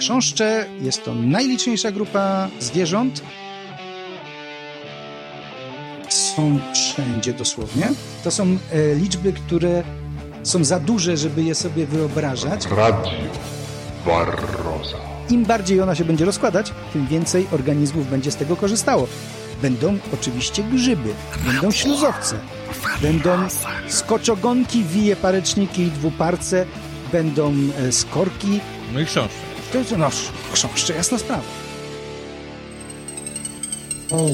Chrząszcze jest to najliczniejsza grupa zwierząt. Są wszędzie dosłownie. To są e, liczby, które są za duże, żeby je sobie wyobrażać. Radio Barroza. Im bardziej ona się będzie rozkładać, tym więcej organizmów będzie z tego korzystało. Będą oczywiście grzyby, będą śluzowce, będą skoczogonki, wije pareczniki i dwuparce, będą e, skorki. No i książki. To jest no, chrząszcze, jasna sprawa.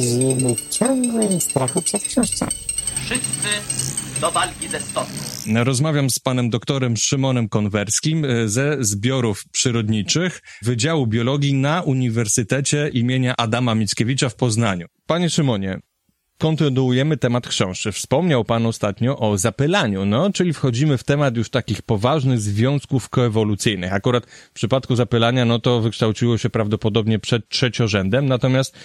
Żyjemy w ciągłym strachu przed chrząszczami. Wszyscy do walki ze stosu. Rozmawiam z panem doktorem Szymonem Konwerskim e, ze zbiorów przyrodniczych Wydziału Biologii na Uniwersytecie imienia Adama Mickiewicza w Poznaniu. Panie Szymonie, kontynuujemy temat chrząszczy. Wspomniał pan ostatnio o zapylaniu, no, czyli wchodzimy w temat już takich poważnych związków koewolucyjnych. Akurat w przypadku zapylania, no to wykształciło się prawdopodobnie przed trzeciorzędem, natomiast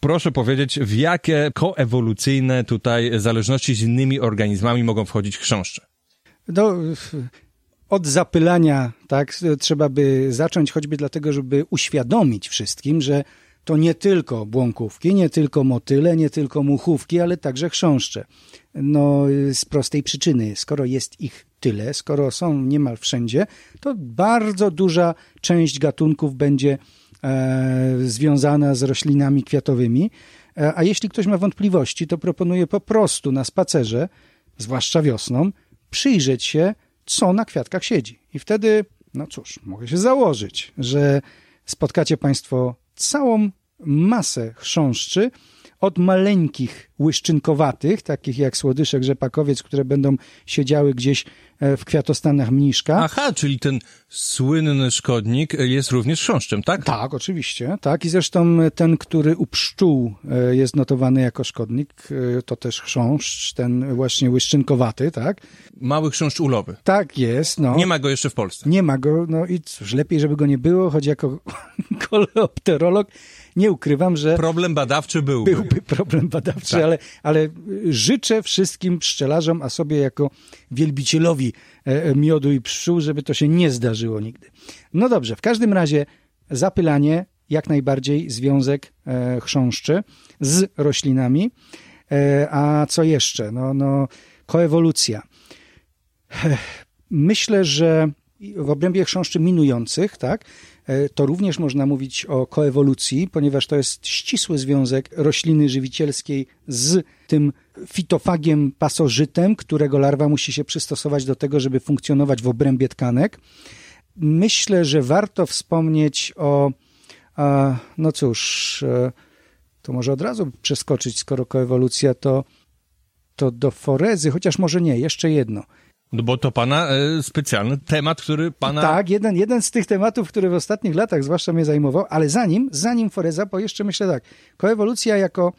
proszę powiedzieć, w jakie koewolucyjne tutaj zależności z innymi organizmami mogą wchodzić chrząszcze? No, od zapylania, tak, trzeba by zacząć choćby dlatego, żeby uświadomić wszystkim, że to nie tylko błąkówki, nie tylko motyle, nie tylko muchówki, ale także chrząszcze. No, z prostej przyczyny, skoro jest ich tyle, skoro są niemal wszędzie, to bardzo duża część gatunków będzie e, związana z roślinami kwiatowymi. E, a jeśli ktoś ma wątpliwości, to proponuję po prostu na spacerze, zwłaszcza wiosną, przyjrzeć się, co na kwiatkach siedzi. I wtedy, no cóż, mogę się założyć, że spotkacie Państwo całą masę chrząszczy, od maleńkich łyszczynkowatych, takich jak słodyszek rzepakowiec, które będą siedziały gdzieś e, w kwiatostanach mniszka. Aha, czyli ten słynny szkodnik jest również chrząszczem, tak? Tak, oczywiście. Tak, i zresztą ten, który u pszczół e, jest notowany jako szkodnik, e, to też chrząszcz, ten właśnie łyszczynkowaty, tak? Mały chrząszcz ulowy. Tak jest, no. Nie ma go jeszcze w Polsce. Nie ma go, no i cóż, lepiej, żeby go nie było, choć jako koleopterolog nie ukrywam, że... Problem badawczy byłby. Byłby problem badawczy, tak. ale, ale życzę wszystkim pszczelarzom, a sobie jako wielbicielowi e, e, miodu i pszczół, żeby to się nie zdarzyło nigdy. No dobrze, w każdym razie zapylanie, jak najbardziej związek e, chrząszczy z roślinami. A co jeszcze? No, no koewolucja. Myślę, że w obrębie chrząszczy minujących, tak, to również można mówić o koewolucji, ponieważ to jest ścisły związek rośliny żywicielskiej z tym fitofagiem pasożytem, którego larwa musi się przystosować do tego, żeby funkcjonować w obrębie tkanek. Myślę, że warto wspomnieć o, no cóż, e, to może od razu przeskoczyć, skoro koewolucja to, to do forezy, chociaż może nie, jeszcze jedno – no bo to pana e, specjalny temat, który pana... Tak, jeden, jeden z tych tematów, który w ostatnich latach zwłaszcza mnie zajmował, ale zanim, zanim Foreza, bo jeszcze myślę tak, koewolucja jako,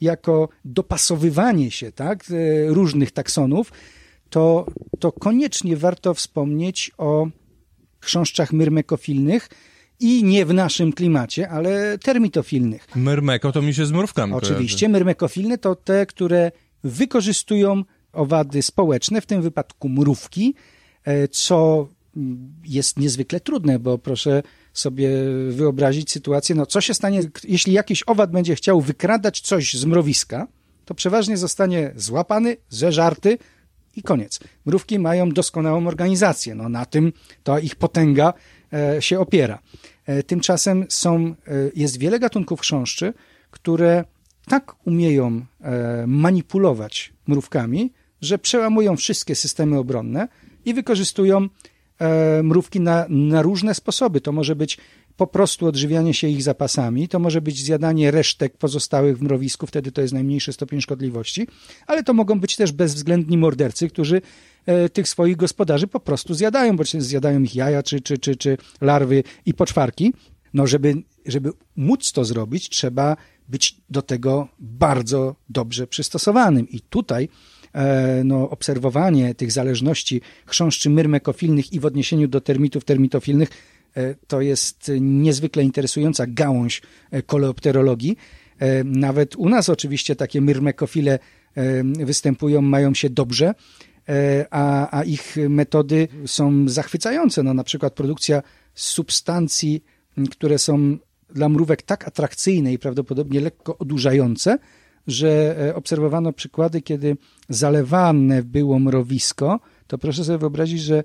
jako dopasowywanie się tak, e, różnych taksonów, to, to koniecznie warto wspomnieć o chrząszczach myrmekofilnych, i nie w naszym klimacie, ale termitofilnych. Myrmeko to mi się z mrówkami Oczywiście, kojarzy. myrmekofilne to te, które wykorzystują owady społeczne, w tym wypadku mrówki, e, co jest niezwykle trudne, bo proszę sobie wyobrazić sytuację, no co się stanie, jeśli jakiś owad będzie chciał wykradać coś z mrowiska, to przeważnie zostanie złapany, zeżarty i koniec. Mrówki mają doskonałą organizację, no na tym to ich potęga e, się opiera. E, tymczasem są, jest wiele gatunków chrząszczy, które tak umieją manipulować mrówkami, że przełamują wszystkie systemy obronne i wykorzystują e, mrówki na, na różne sposoby. To może być po prostu odżywianie się ich zapasami, to może być zjadanie resztek pozostałych w mrowisku, wtedy to jest najmniejszy stopień szkodliwości, ale to mogą być też bezwzględni mordercy, którzy e, tych swoich gospodarzy po prostu zjadają, bo zjadają ich jaja, czy, czy, czy, czy larwy i poczwarki. No, żeby, żeby móc to zrobić, trzeba być do tego bardzo dobrze przystosowanym. I tutaj no, obserwowanie tych zależności chrząszczy myrmekofilnych i w odniesieniu do termitów termitofilnych e, to jest niezwykle interesująca gałąź e, koleopterologii. Nawet u nas oczywiście takie myrmekofile występują, mają się dobrze, a, a ich metody są zachwycające. No, na przykład produkcja substancji, które są dla mrówek tak atrakcyjne i prawdopodobnie lekko odurzające, że e, obserwowano przykłady, kiedy zalewane było mrowisko, to proszę sobie wyobrazić, że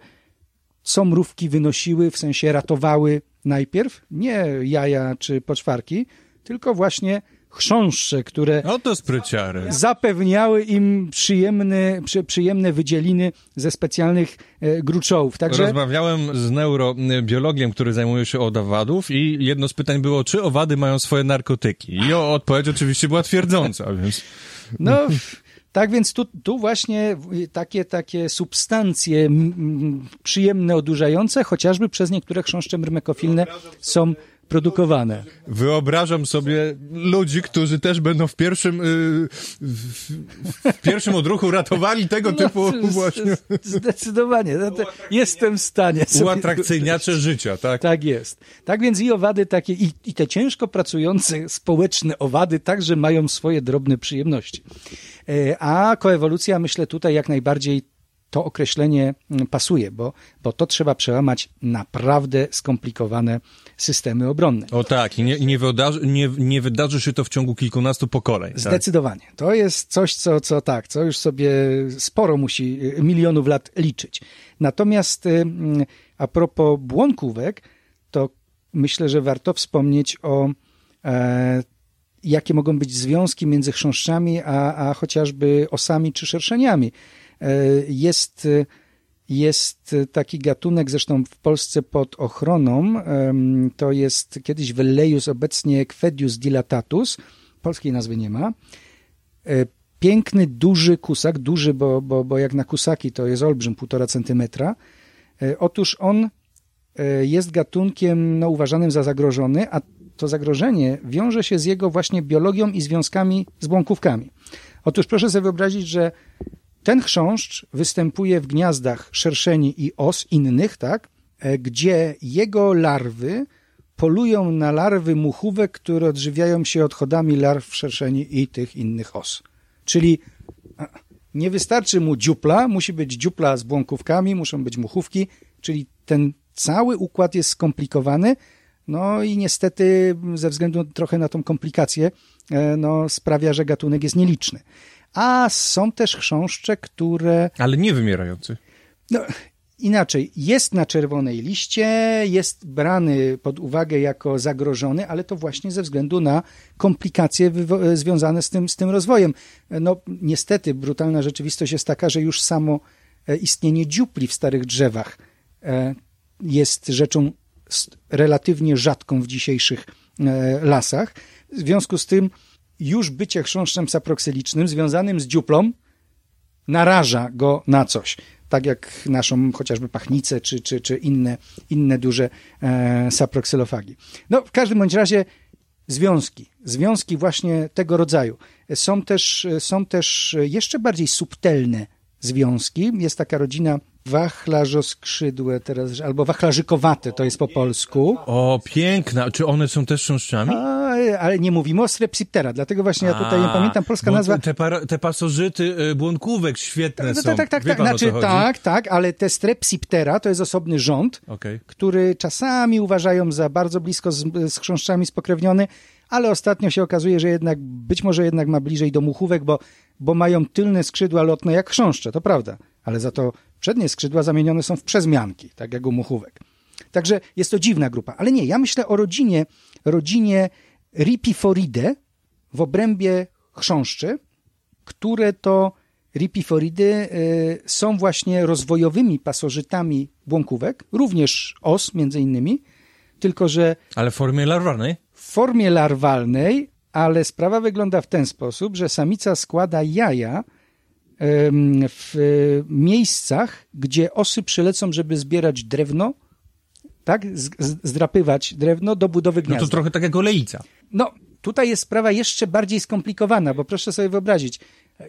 co mrówki wynosiły, w sensie ratowały najpierw nie jaja czy poczwarki, tylko właśnie chrząszcze, które Oto spryciary. zapewniały im przyjemne, przy, przyjemne wydzieliny ze specjalnych e, gruczołów. Także Rozmawiałem z neurobiologiem, który zajmuje się od owadów i jedno z pytań było, czy owady mają swoje narkotyki. I o- odpowiedź oczywiście była twierdząca, więc... No, tak więc tu, tu właśnie takie, takie substancje przyjemne, odurzające, chociażby przez niektóre chrząszcze myrmekofilne są produkowane. Wyobrażam sobie ludzi, którzy też będą w pierwszym, y, w, w pierwszym odruchu ratowali tego typu No, z- właśnie Zdecydowanie. No jestem w stanie. sobie- uatrakcyjniacze życia, tak? Tak jest. Tak więc i owady takie, i, i te ciężko pracujące społeczne owady także mają swoje drobne przyjemności. E, A koewolucja, myślę, tutaj jak najbardziej to określenie mm, pasuje, bo, bo to trzeba przełamać naprawdę skomplikowane systemy obronne. O tak, i nie, nie, wydarzy, nie, nie wydarzy się to w ciągu kilkunastu pokoleń. Tak? Zdecydowanie. To jest coś, co, co tak, co już sobie sporo musi y, milionów lat liczyć. Natomiast y, mm, a propos błąkówek, to myślę, że warto wspomnieć o e, jakie mogą być związki między chrząszczami, a, a chociażby osami czy szerszeniami. E, Jest, jest taki gatunek, zresztą w Polsce pod ochroną, to jest kiedyś Velleius, obecnie Quedius dilatatus, polskiej nazwy nie ma. E, Piękny, duży kusak, duży, bo, bo, bo jak na kusaki to jest olbrzym, półtora centymetra. E, Otóż on jest gatunkiem no, uważanym za zagrożony, a to zagrożenie wiąże się z jego właśnie biologią i związkami z błąkówkami. Otóż proszę sobie wyobrazić, że ten chrząszcz występuje w gniazdach szerszeni i os innych, tak, e, gdzie jego larwy polują na larwy muchówek, które odżywiają się odchodami larw szerszeni i tych innych os. Czyli nie wystarczy mu dziupla, musi być dziupla z błąkówkami, muszą być muchówki, czyli ten cały układ jest skomplikowany, no i niestety ze względu trochę na tą komplikację, e, no sprawia, że gatunek jest nieliczny. A są też chrząszcze, które Ale nie wymierający. no, inaczej, jest na czerwonej liście, jest brany pod uwagę jako zagrożony, ale to właśnie ze względu na komplikacje związane z tym, z tym rozwojem. No, niestety, brutalna rzeczywistość jest taka, że już samo e, istnienie dziupli w starych drzewach e, jest rzeczą relatywnie rzadką w dzisiejszych e, lasach. W związku z tym już bycie chrząszczem saproksylicznym związanym z dziuplą naraża go na coś. Tak jak naszą chociażby pachnicę, czy, czy, czy inne, inne duże e, saproksylofagi. No, w każdym bądź razie związki, związki właśnie tego rodzaju. Są też, są też jeszcze bardziej subtelne związki. Jest taka rodzina wachlarzoskrzydłe teraz, albo wachlarzykowate, to jest po polsku. O, piękna. Czy one są też chrząszczami? A, ale nie mówimy o strepsiptera, dlatego właśnie ja tutaj nie pamiętam polska nazwa. Te, para, te pasożyty y, błąkówek świetne No, są. tak, tak, tak, tak. Znaczy, tak, tak, ale te strepsiptera to jest osobny rząd, który czasami uważają za bardzo blisko z, z chrząszczami spokrewniony, ale ostatnio się okazuje, że jednak być może jednak ma bliżej do muchówek, bo, bo mają tylne skrzydła lotne jak chrząszcze, to prawda, ale za to przednie skrzydła zamienione są w przezmianki, tak jak u muchówek. Także jest to dziwna grupa, ale nie, ja myślę o rodzinie, rodzinie Ripiforidae w obrębie chrząszczy, które to ripiforidy są właśnie rozwojowymi pasożytami błąkówek, również os między innymi, tylko że Ale w formie larwalnej? w formie larwalnej, ale sprawa wygląda w ten sposób, że samica składa jaja w miejscach, gdzie osy przylecą, żeby zbierać drewno, tak, zdrapywać drewno do budowy No gniazda. to trochę tak jak olejca. No, tutaj jest sprawa jeszcze bardziej skomplikowana, bo proszę sobie wyobrazić,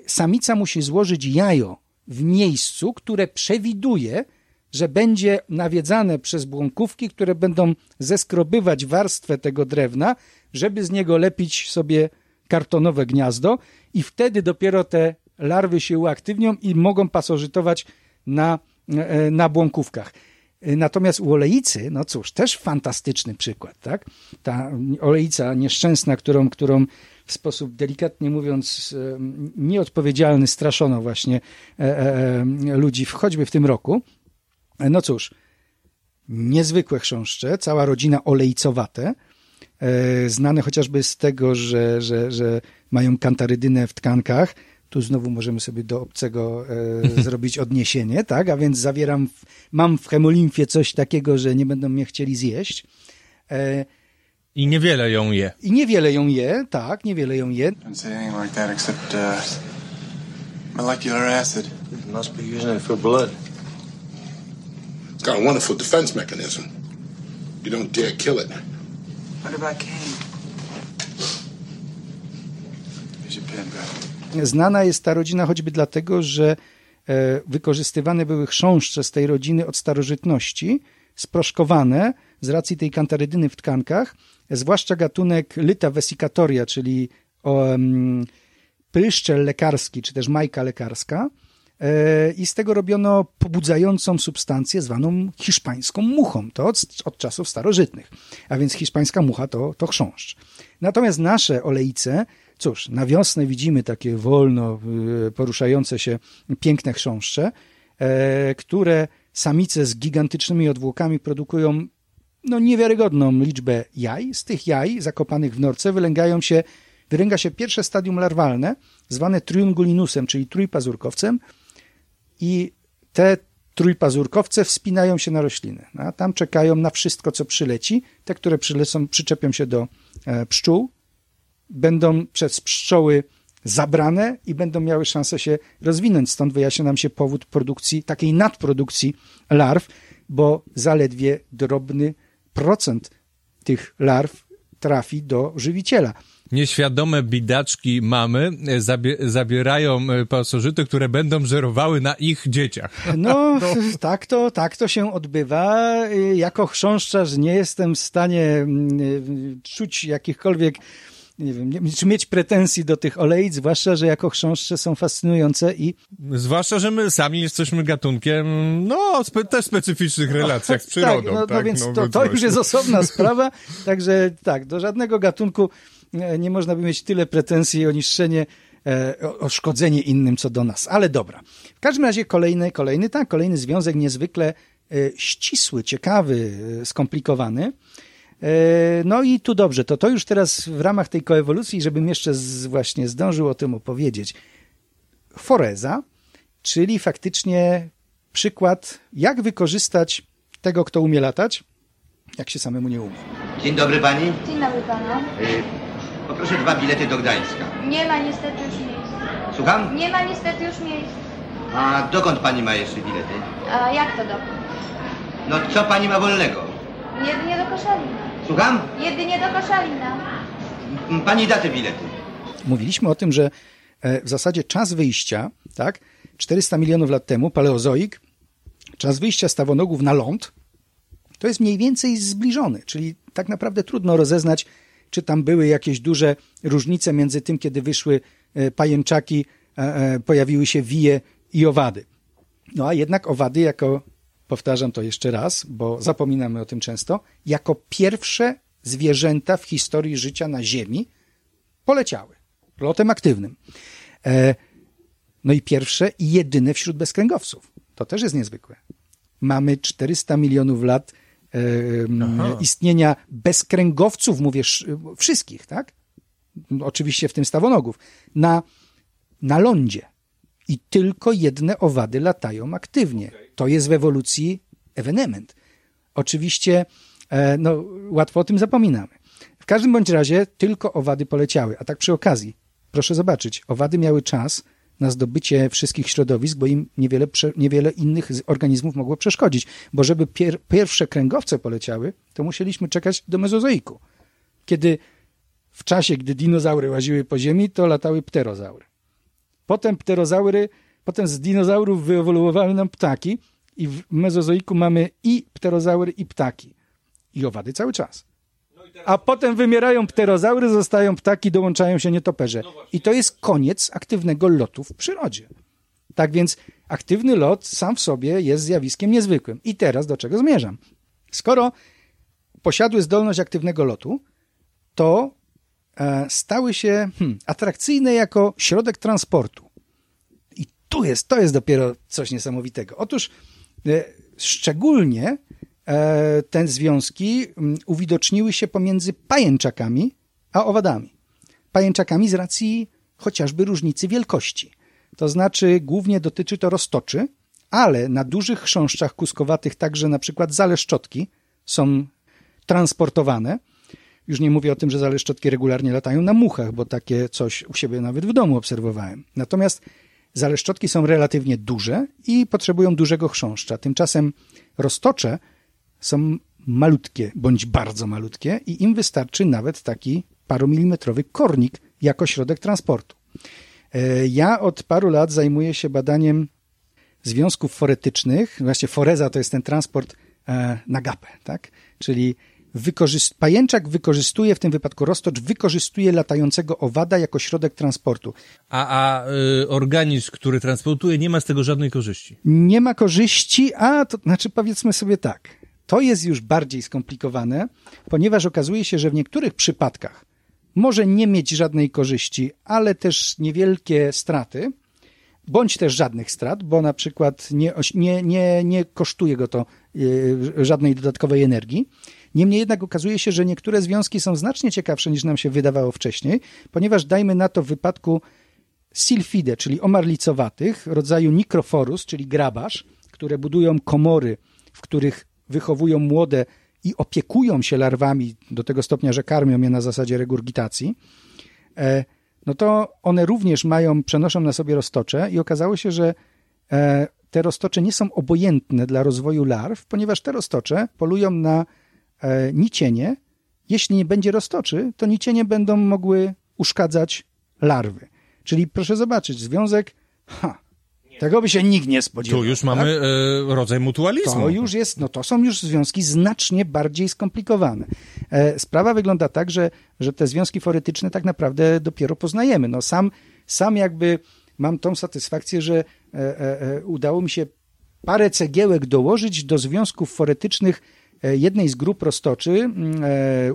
samica musi złożyć jajo w miejscu, które przewiduje, że będzie nawiedzane przez błąkówki, które będą zeskrobywać warstwę tego drewna, żeby z niego lepić sobie kartonowe gniazdo i wtedy dopiero te larwy się uaktywnią i mogą pasożytować na, e, na błąkówkach. Y, Natomiast u olejcy, no cóż, też fantastyczny przykład, tak? Ta olejca nieszczęsna, którą, którą w sposób delikatnie mówiąc nieodpowiedzialny straszono właśnie e, e, e, ludzi, choćby w tym roku. E, No cóż, niezwykłe chrząszcze, cała rodzina olejcowate, e, znane chociażby z tego, że, że, że mają kantarydynę w tkankach. Tu znowu możemy sobie do obcego e, zrobić odniesienie, tak? A więc zawieram, w, mam w hemolimfie coś takiego, że nie będą mnie chcieli zjeść. E, I niewiele ją je. I niewiele ją je, tak, niewiele ją je. Uh, molecular acid. Must be using it for blood. It's got a wonderful defense mechanism. You don't dare kill it. What about Kane? Here's your pen, bro. Znana jest ta rodzina choćby dlatego, że e, wykorzystywane były chrząszcze z tej rodziny od starożytności, sproszkowane z racji tej kantarydyny w tkankach, zwłaszcza gatunek Lyta vesicatoria, czyli um, pryszczel lekarski, czy też majka lekarska. E, I z tego robiono pobudzającą substancję zwaną hiszpańską muchą. To od, od czasów starożytnych. A więc hiszpańska mucha to, to chrząszcz. Natomiast nasze olejce, cóż, na wiosnę widzimy takie wolno y, poruszające się piękne chrząszcze, e, które samice z gigantycznymi odwłokami produkują no, niewiarygodną liczbę jaj. Z tych jaj zakopanych w norce wylęgają się, wylęga się pierwsze stadium larwalne, zwane triungulinusem, czyli trójpazurkowcem i te trójpazurkowce wspinają się na rośliny. A tam czekają na wszystko, co przyleci. Te, które przylecą, przyczepią się do e, pszczół, będą przez pszczoły zabrane i będą miały szansę się rozwinąć. Stąd wyjaśnia nam się powód produkcji, takiej nadprodukcji larw, bo zaledwie drobny procent tych larw trafi do żywiciela. Nieświadome bidaczki mamy e, zabie zabierają e, pasożyty, które będą żerowały na ich dzieciach. No, tak to, tak to się odbywa. Y, Jako chrząszczarz nie jestem w stanie mm, czuć jakichkolwiek, nie wiem, nie- czy mieć pretensji do tych olejc, zwłaszcza, że jako chrząszcze są fascynujące i Zwłaszcza, że my sami jesteśmy gatunkiem, no, spe też specyficznych relacjach z przyrodą. Tak, no, no więc to, więc to już jest osobna sprawa, także tak, do żadnego gatunku e, nie można by mieć tyle pretensji o niszczenie, e, o, o szkodzenie innym co do nas, ale dobra. W każdym razie kolejny, kolejny, tak, kolejny związek niezwykle e, ścisły, ciekawy, skomplikowany. E, No i tu dobrze, to to już teraz w ramach tej koewolucji, żebym jeszcze z, właśnie zdążył o tym opowiedzieć. Foreza, czyli faktycznie przykład, jak wykorzystać tego, kto umie latać, jak się samemu nie umie. Dzień dobry pani. Dzień dobry pana. Y, poproszę dwa bilety do Gdańska. Nie ma niestety już miejsc. Słucham? Nie ma niestety już miejsc. A dokąd pani ma jeszcze bilety? A jak to dokąd? No co pani ma wolnego? Jedynie do Koszalina. Słucham? Jedynie do Koszalina. Pani da te bilety. Mówiliśmy o tym, że e, w zasadzie czas wyjścia, tak, 400 milionów lat temu, paleozoik, czas wyjścia stawonogów na ląd, to jest mniej więcej zbliżony, czyli tak naprawdę trudno rozeznać, czy tam były jakieś duże różnice między tym, kiedy wyszły e, pajęczaki, e, pojawiły się wije i owady. No a jednak owady jako, powtarzam to jeszcze raz, bo zapominamy o tym często, jako pierwsze zwierzęta w historii życia na Ziemi poleciały lotem aktywnym. E, no i pierwsze i jedyne wśród bezkręgowców. To też jest niezwykłe. Mamy 400 milionów lat e, m, istnienia bezkręgowców, mówię sz- wszystkich, tak? Oczywiście w tym stawonogów. Na, na lądzie. I tylko jedne owady latają aktywnie. To jest w ewolucji ewenement. Oczywiście, e, no, łatwo o tym zapominamy. W każdym bądź razie tylko owady poleciały. A tak przy okazji, proszę zobaczyć, owady miały czas na zdobycie wszystkich środowisk, bo im niewiele, niewiele innych organizmów mogło przeszkodzić. Bo żeby pier- pierwsze kręgowce poleciały, to musieliśmy czekać do mezozoiku. Kiedy w czasie, gdy dinozaury łaziły po ziemi, to latały pterozaury. Potem pterozaury, potem z dinozaurów wyewoluowały nam ptaki i w mezozoiku mamy i pterozaury, i ptaki. I owady cały czas. A potem wymierają pterozaury, zostają ptaki, dołączają się nietoperze. I to jest koniec aktywnego lotu w przyrodzie. Tak więc aktywny lot sam w sobie jest zjawiskiem niezwykłym. I teraz do czego zmierzam? Skoro posiadły zdolność aktywnego lotu, to stały się hmm, atrakcyjne jako środek transportu. I tu jest, to jest dopiero coś niesamowitego. Otóż e, szczególnie e, te związki mm, uwidoczniły się pomiędzy pajęczakami a owadami. Pajęczakami z racji chociażby różnicy wielkości. To znaczy głównie dotyczy to roztoczy, ale na dużych chrząszczach kuskowatych także na przykład zaleszczotki są transportowane. Już nie mówię o tym, że zaleszczotki regularnie latają na muchach, bo takie coś u siebie nawet w domu obserwowałem. Natomiast zaleszczotki są relatywnie duże i potrzebują dużego chrząszcza. Tymczasem roztocze są malutkie bądź bardzo malutkie i im wystarczy nawet taki paromilimetrowy kornik jako środek transportu. E, ja od paru lat zajmuję się badaniem związków foretycznych. Właśnie foreza to jest ten transport e, na gapę, tak? Czyli wykorzyst... pajęczak wykorzystuje, w tym wypadku roztocz, wykorzystuje latającego owada jako środek transportu. A, a y, organizm, który transportuje, nie ma z tego żadnej korzyści. Nie ma korzyści, a to znaczy powiedzmy sobie tak. To jest już bardziej skomplikowane, ponieważ okazuje się, że w niektórych przypadkach może nie mieć żadnej korzyści, ale też niewielkie straty, bądź też żadnych strat, bo na przykład nie, nie, nie, nie kosztuje go to e, żadnej dodatkowej energii. Niemniej jednak okazuje się, że niektóre związki są znacznie ciekawsze niż nam się wydawało wcześniej, ponieważ dajmy na to w wypadku silfide, czyli omarlicowatych, rodzaju nikroforus, czyli grabarz, które budują komory, w których wychowują młode i opiekują się larwami do tego stopnia, że karmią je na zasadzie regurgitacji, e, no to one również mają, przenoszą na sobie roztocze i okazało się, że e, te roztocze nie są obojętne dla rozwoju larw, ponieważ te roztocze polują na nicienie. Jeśli nie będzie roztoczy, to nicienie będą mogły uszkadzać larwy. Czyli proszę zobaczyć, związek ha, tego by się nikt nie spodziewał. Tu już tak? mamy e, rodzaj mutualizmu. To już jest, no to są już związki znacznie bardziej skomplikowane. E, sprawa wygląda tak, że, że te związki foretyczne tak naprawdę dopiero poznajemy. No sam, sam jakby mam tą satysfakcję, że e, e, e udało mi się parę cegiełek dołożyć do związków foretycznych e, jednej z grup roztoczy, mm,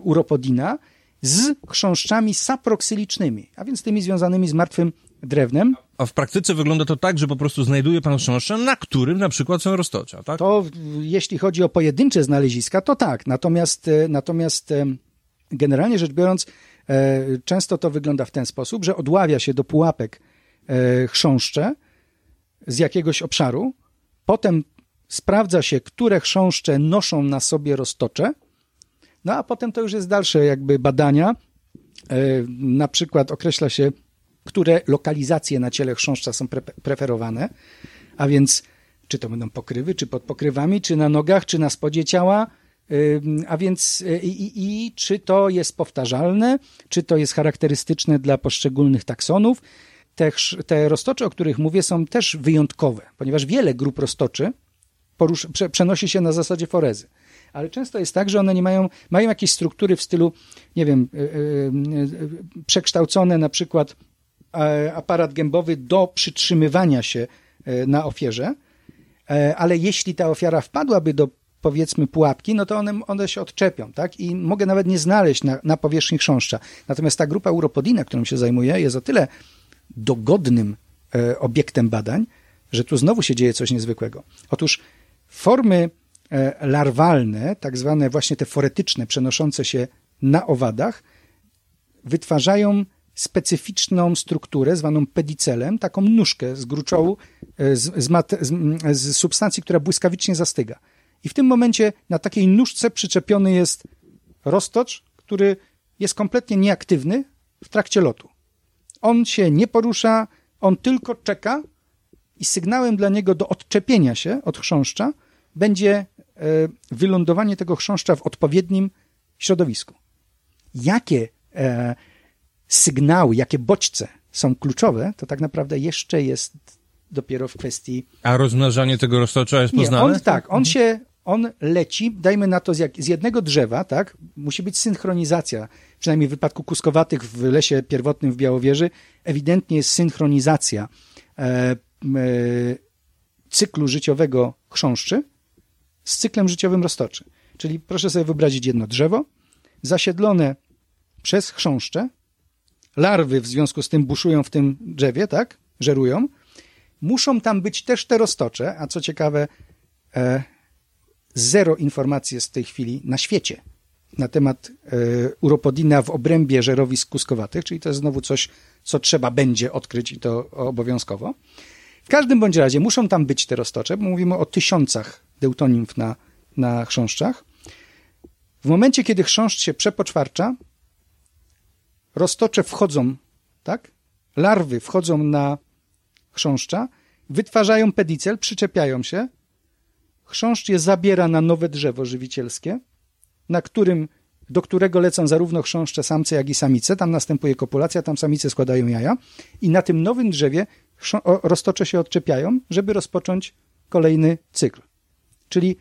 uropodina, z chrząszczami saproksylicznymi, a więc tymi związanymi z martwym drewnem. A w praktyce wygląda to tak, że po prostu znajduje pan chrząszcza, na którym na przykład są roztocza, tak? To jeśli chodzi o pojedyncze znaleziska, to tak. Natomiast, e, natomiast e, generalnie rzecz biorąc, e, często to wygląda w ten sposób, że odławia się do pułapek chrząszcze z jakiegoś obszaru, potem sprawdza się, które chrząszcze noszą na sobie roztocze, no a potem to już jest dalsze jakby badania. Na przykład określa się które lokalizacje na ciele chrząszcza są pre preferowane, a więc czy to będą pokrywy, czy pod pokrywami, czy na nogach, czy na spodzie ciała, a więc y, i, i, i, czy to jest powtarzalne, czy to jest charakterystyczne dla poszczególnych taksonów. Te, te roztocze, o których mówię, są też wyjątkowe, ponieważ wiele grup roztoczy prze, przenosi się na zasadzie forezy. Ale często jest tak, że one nie mają, mają jakieś struktury w stylu, nie wiem, yy, yy, przekształcone na przykład E, aparat gębowy do przytrzymywania się e, na ofierze, e, ale jeśli ta ofiara wpadłaby do powiedzmy pułapki, no to one, one się odczepią, tak? I mogę nawet nie znaleźć na, na powierzchni chrząszcza. Natomiast ta grupa Uropodina, którą się zajmuję, jest o tyle dogodnym e, obiektem badań, że tu znowu się dzieje coś niezwykłego. Otóż formy e, larwalne, tak zwane właśnie te foretyczne, przenoszące się na owadach, wytwarzają specyficzną strukturę zwaną pedicelem, taką nóżkę z gruczołu, e, z, z, mat, z, z substancji, która błyskawicznie zastyga. I w tym momencie na takiej nóżce przyczepiony jest roztocz, który jest kompletnie nieaktywny w trakcie lotu. On się nie porusza, on tylko czeka i sygnałem dla niego do odczepienia się od chrząszcza będzie e, wylądowanie tego chrząszcza w odpowiednim środowisku. Jakie e, sygnały, jakie bodźce są kluczowe, to tak naprawdę jeszcze jest dopiero w kwestii... A rozmnażanie tego roztocza jest poznane? Nie, on tak, on się, on leci, dajmy na to z, jak, z jednego drzewa, tak, musi być synchronizacja, przynajmniej w wypadku kuskowatych w lesie pierwotnym w Białowieży, ewidentnie jest synchronizacja e, cyklu życiowego chrząszczy z cyklem życiowym roztoczy. Czyli proszę sobie wyobrazić jedno drzewo zasiedlone przez chrząszcze, larwy w związku z tym buszują w tym drzewie, tak? Żerują. Muszą tam być też te roztocze, a co ciekawe, e, zero informacji jest w tej chwili na świecie na temat e, uropodina w obrębie żerowisk kuskowatych, czyli to jest znowu coś, co trzeba będzie odkryć i to obowiązkowo. W każdym bądź razie muszą tam być te roztocze, bo mówimy o tysiącach deutonimf na, na chrząszczach. W momencie, kiedy chrząszcz się przepoczwarcza, roztocze wchodzą, tak? Larwy wchodzą na chrząszcza, wytwarzają pedicel, przyczepiają się, chrząszcz je zabiera na nowe drzewo żywicielskie, na którym, do którego lecą zarówno chrząszcze samce, jak i samice. Tam następuje kopulacja, tam samice składają jaja i na tym nowym drzewie roztocze się odczepiają, żeby rozpocząć kolejny cykl. Czyli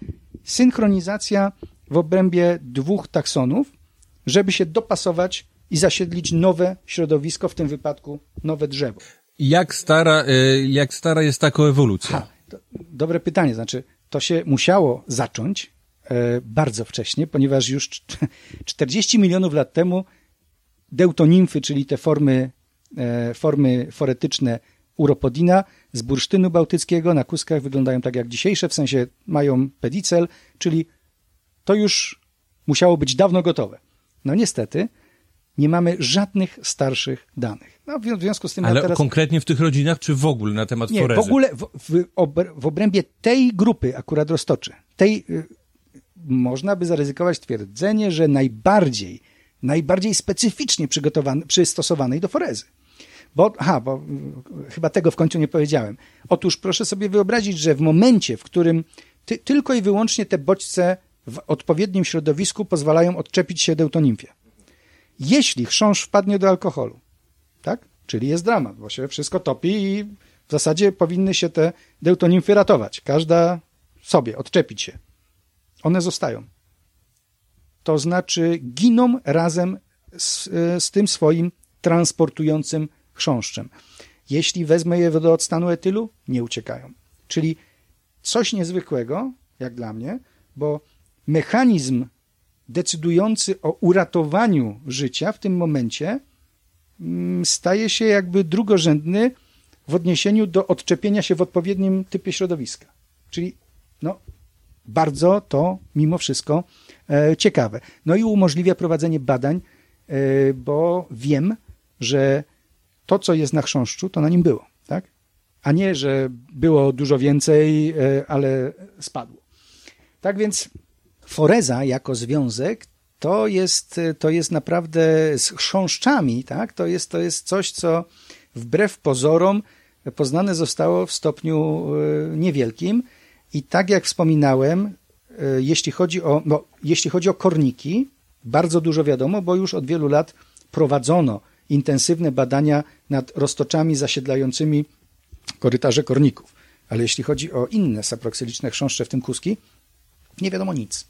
synchronizacja w obrębie dwóch taksonów, żeby się dopasować i zasiedlić nowe środowisko, w tym wypadku nowe drzewo. Jak stara, y, jak stara jest taka ewolucja? Ha, dobre pytanie. Znaczy, to się musiało zacząć e, bardzo wcześnie, ponieważ już 40 milionów lat temu deutonimfy, czyli te formy, e, formy foretyczne uropodina z bursztynu bałtyckiego na kuskach wyglądają tak jak dzisiejsze, w sensie mają pedicel, czyli to już musiało być dawno gotowe. No niestety, nie mamy żadnych starszych danych. No, w związku z tym Ale teraz... konkretnie w tych rodzinach, czy w ogóle na temat nie, forezy? w ogóle w, w, w obrębie tej grupy akurat roztoczy, tej y, można by zaryzykować twierdzenie, że najbardziej, najbardziej specyficznie przygotowanej, przystosowanej do forezy. Bo, aha, bo y, chyba tego w końcu nie powiedziałem. Otóż proszę sobie wyobrazić, że w momencie, w którym ty, tylko i wyłącznie te bodźce w odpowiednim środowisku pozwalają odczepić się deutonimfie. Jeśli chrząszcz wpadnie do alkoholu, tak? Czyli jest dramat, bo się wszystko topi i w zasadzie powinny się te deutonimfy ratować. Każda sobie, odczepić się. One zostają. To znaczy giną razem z, z tym swoim transportującym chrząszczem. Jeśli wezmę je do odstanu etylu, nie uciekają. Czyli coś niezwykłego, jak dla mnie, bo mechanizm decydujący o uratowaniu życia w tym momencie mm, staje się jakby drugorzędny w odniesieniu do odczepienia się w odpowiednim typie środowiska. Czyli no, bardzo to mimo wszystko e, ciekawe. No i umożliwia prowadzenie badań, e, bo wiem, że to, co jest na chrząszczu, to na nim było, tak? A nie, że było dużo więcej, e, ale spadło. Tak więc foreza jako związek to jest, to jest naprawdę z chrząszczami, tak? To jest, to jest coś, co wbrew pozorom poznane zostało w stopniu e, niewielkim i tak jak wspominałem, e, jeśli chodzi o, no, jeśli chodzi o korniki, bardzo dużo wiadomo, bo już od wielu lat prowadzono intensywne badania nad roztoczami zasiedlającymi korytarze korników. Ale jeśli chodzi o inne saproksyliczne chrząszcze, w tym kuski, nie wiadomo nic.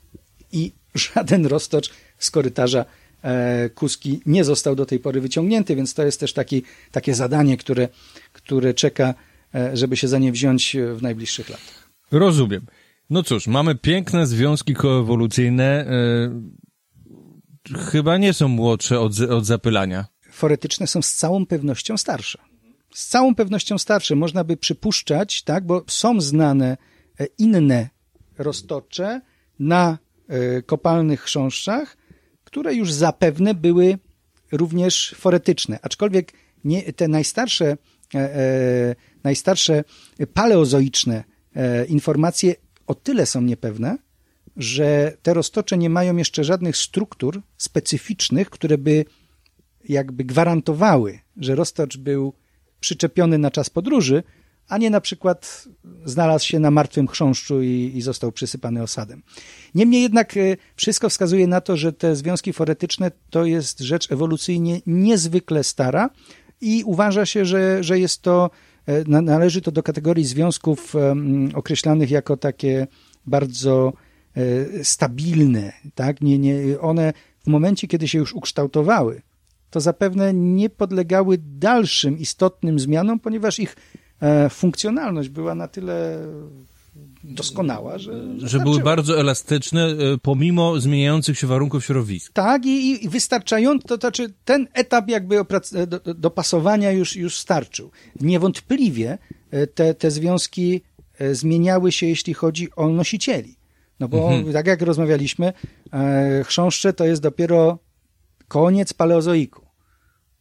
I żaden roztocz z korytarza e, kuski nie został do tej pory wyciągnięty, więc to jest też taki, takie zadanie, które, które czeka, e, żeby się za nie wziąć w najbliższych latach. Rozumiem. No cóż, mamy piękne związki koewolucyjne. E, chyba nie są młodsze od, od zapylania. Foretyczne są z całą pewnością starsze. Z całą pewnością starsze. Można by przypuszczać, tak, bo są znane e, inne roztocze na e, kopalnych chrząszczach, które już zapewne były również foretyczne. Aczkolwiek nie, te najstarsze, e, e, najstarsze paleozoiczne e, informacje o tyle są niepewne, że te roztocze nie mają jeszcze żadnych struktur specyficznych, które by jakby gwarantowały, że roztocz był przyczepiony na czas podróży, a nie na przykład znalazł się na martwym chrząszczu i, i, został przysypany osadem. Niemniej jednak e, wszystko wskazuje na to, że te związki foretyczne to jest rzecz ewolucyjnie niezwykle stara i uważa się, że, że jest to, e, należy to do kategorii związków określanych jako takie bardzo e, stabilne. Tak? Nie, nie, one w momencie, kiedy się już ukształtowały, to zapewne nie podlegały dalszym istotnym zmianom, ponieważ ich e, funkcjonalność była na tyle doskonała, że... Że były bardzo elastyczne, e, pomimo zmieniających się warunków środowisk. Tak, i, i wystarczająco, to znaczy ten etap jakby oprac- do, do, dopasowania już, już starczył. Niewątpliwie e, te, te związki e, zmieniały się, jeśli chodzi o nosicieli. No bo tak jak rozmawialiśmy, e, chrząszcze to jest dopiero koniec paleozoiku,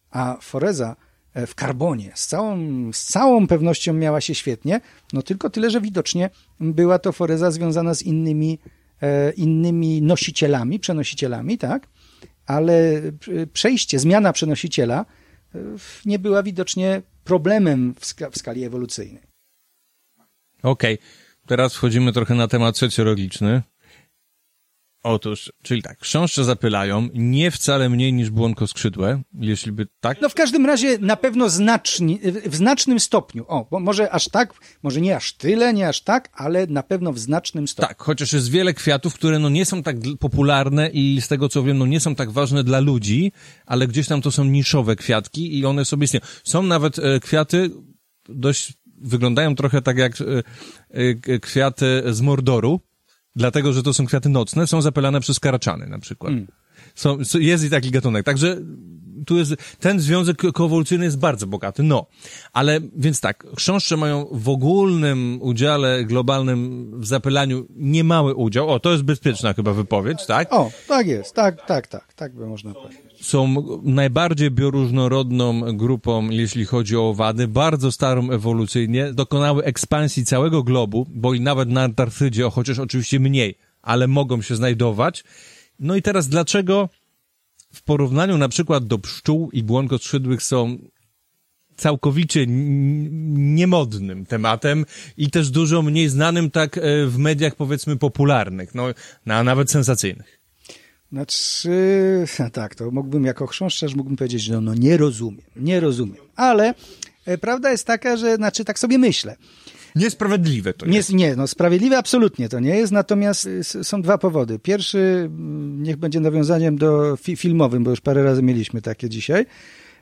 a foreza e, w karbonie z całą, z całą pewnością miała się świetnie, no tylko tyle, że widocznie była to foreza związana z innymi, e, innymi nosicielami, przenosicielami, tak? Ale e, przejście, zmiana przenosiciela nie była widocznie problemem w, w skali ewolucyjnej. Okej, teraz wchodzimy trochę na temat socjologiczny. Otóż, czyli tak, chrząszcze zapylają nie wcale mniej niż błonkoskrzydłe, jeśli by tak. No w każdym razie na pewno znacznie, w znacznym stopniu. O, bo może aż tak, może nie aż tyle, nie aż tak, ale na pewno w znacznym stopniu. Tak, chociaż jest wiele kwiatów, które no nie są tak popularne i z tego co wiem, no nie są tak ważne dla ludzi, ale gdzieś tam to są niszowe kwiatki i one sobie istnieją. Są nawet e, kwiaty dość, wyglądają trochę tak jak e, e, kwiaty z Mordoru, dlatego, że to są kwiaty nocne, są zapylane przez karaczany na przykład. Są, s- jest i taki gatunek. Także tu jest, ten związek ko- koewolucyjny jest bardzo bogaty, no. Ale, więc tak, chrząszcze mają w ogólnym udziale globalnym w zapylaniu niemały udział. O, to jest bezpieczna chyba wypowiedź, tak? O, tak jest, tak, tak, tak, tak by można powiedzieć. Są najbardziej bioróżnorodną grupą, jeśli chodzi o owady, bardzo starą ewolucyjnie, dokonały ekspansji całego globu, bo i nawet na Antarktydzie, chociaż oczywiście mniej, ale mogą się znajdować. No i teraz dlaczego w porównaniu na przykład do pszczół i błonkoskrzydłych są całkowicie niemodnym tematem i też dużo mniej znanym tak e, w mediach powiedzmy popularnych, no a nawet sensacyjnych. Znaczy, tak, to mógłbym jako chrząszczarz mógłbym powiedzieć, że no, no nie rozumiem, nie rozumiem. Ale e, prawda jest taka, że, znaczy tak sobie myślę. Niesprawiedliwe to Nie, jest. nie, no sprawiedliwe absolutnie to nie jest, natomiast y, są dwa powody. Pierwszy, mm, niech będzie nawiązaniem do fi filmowym, bo już parę razy mieliśmy takie dzisiaj.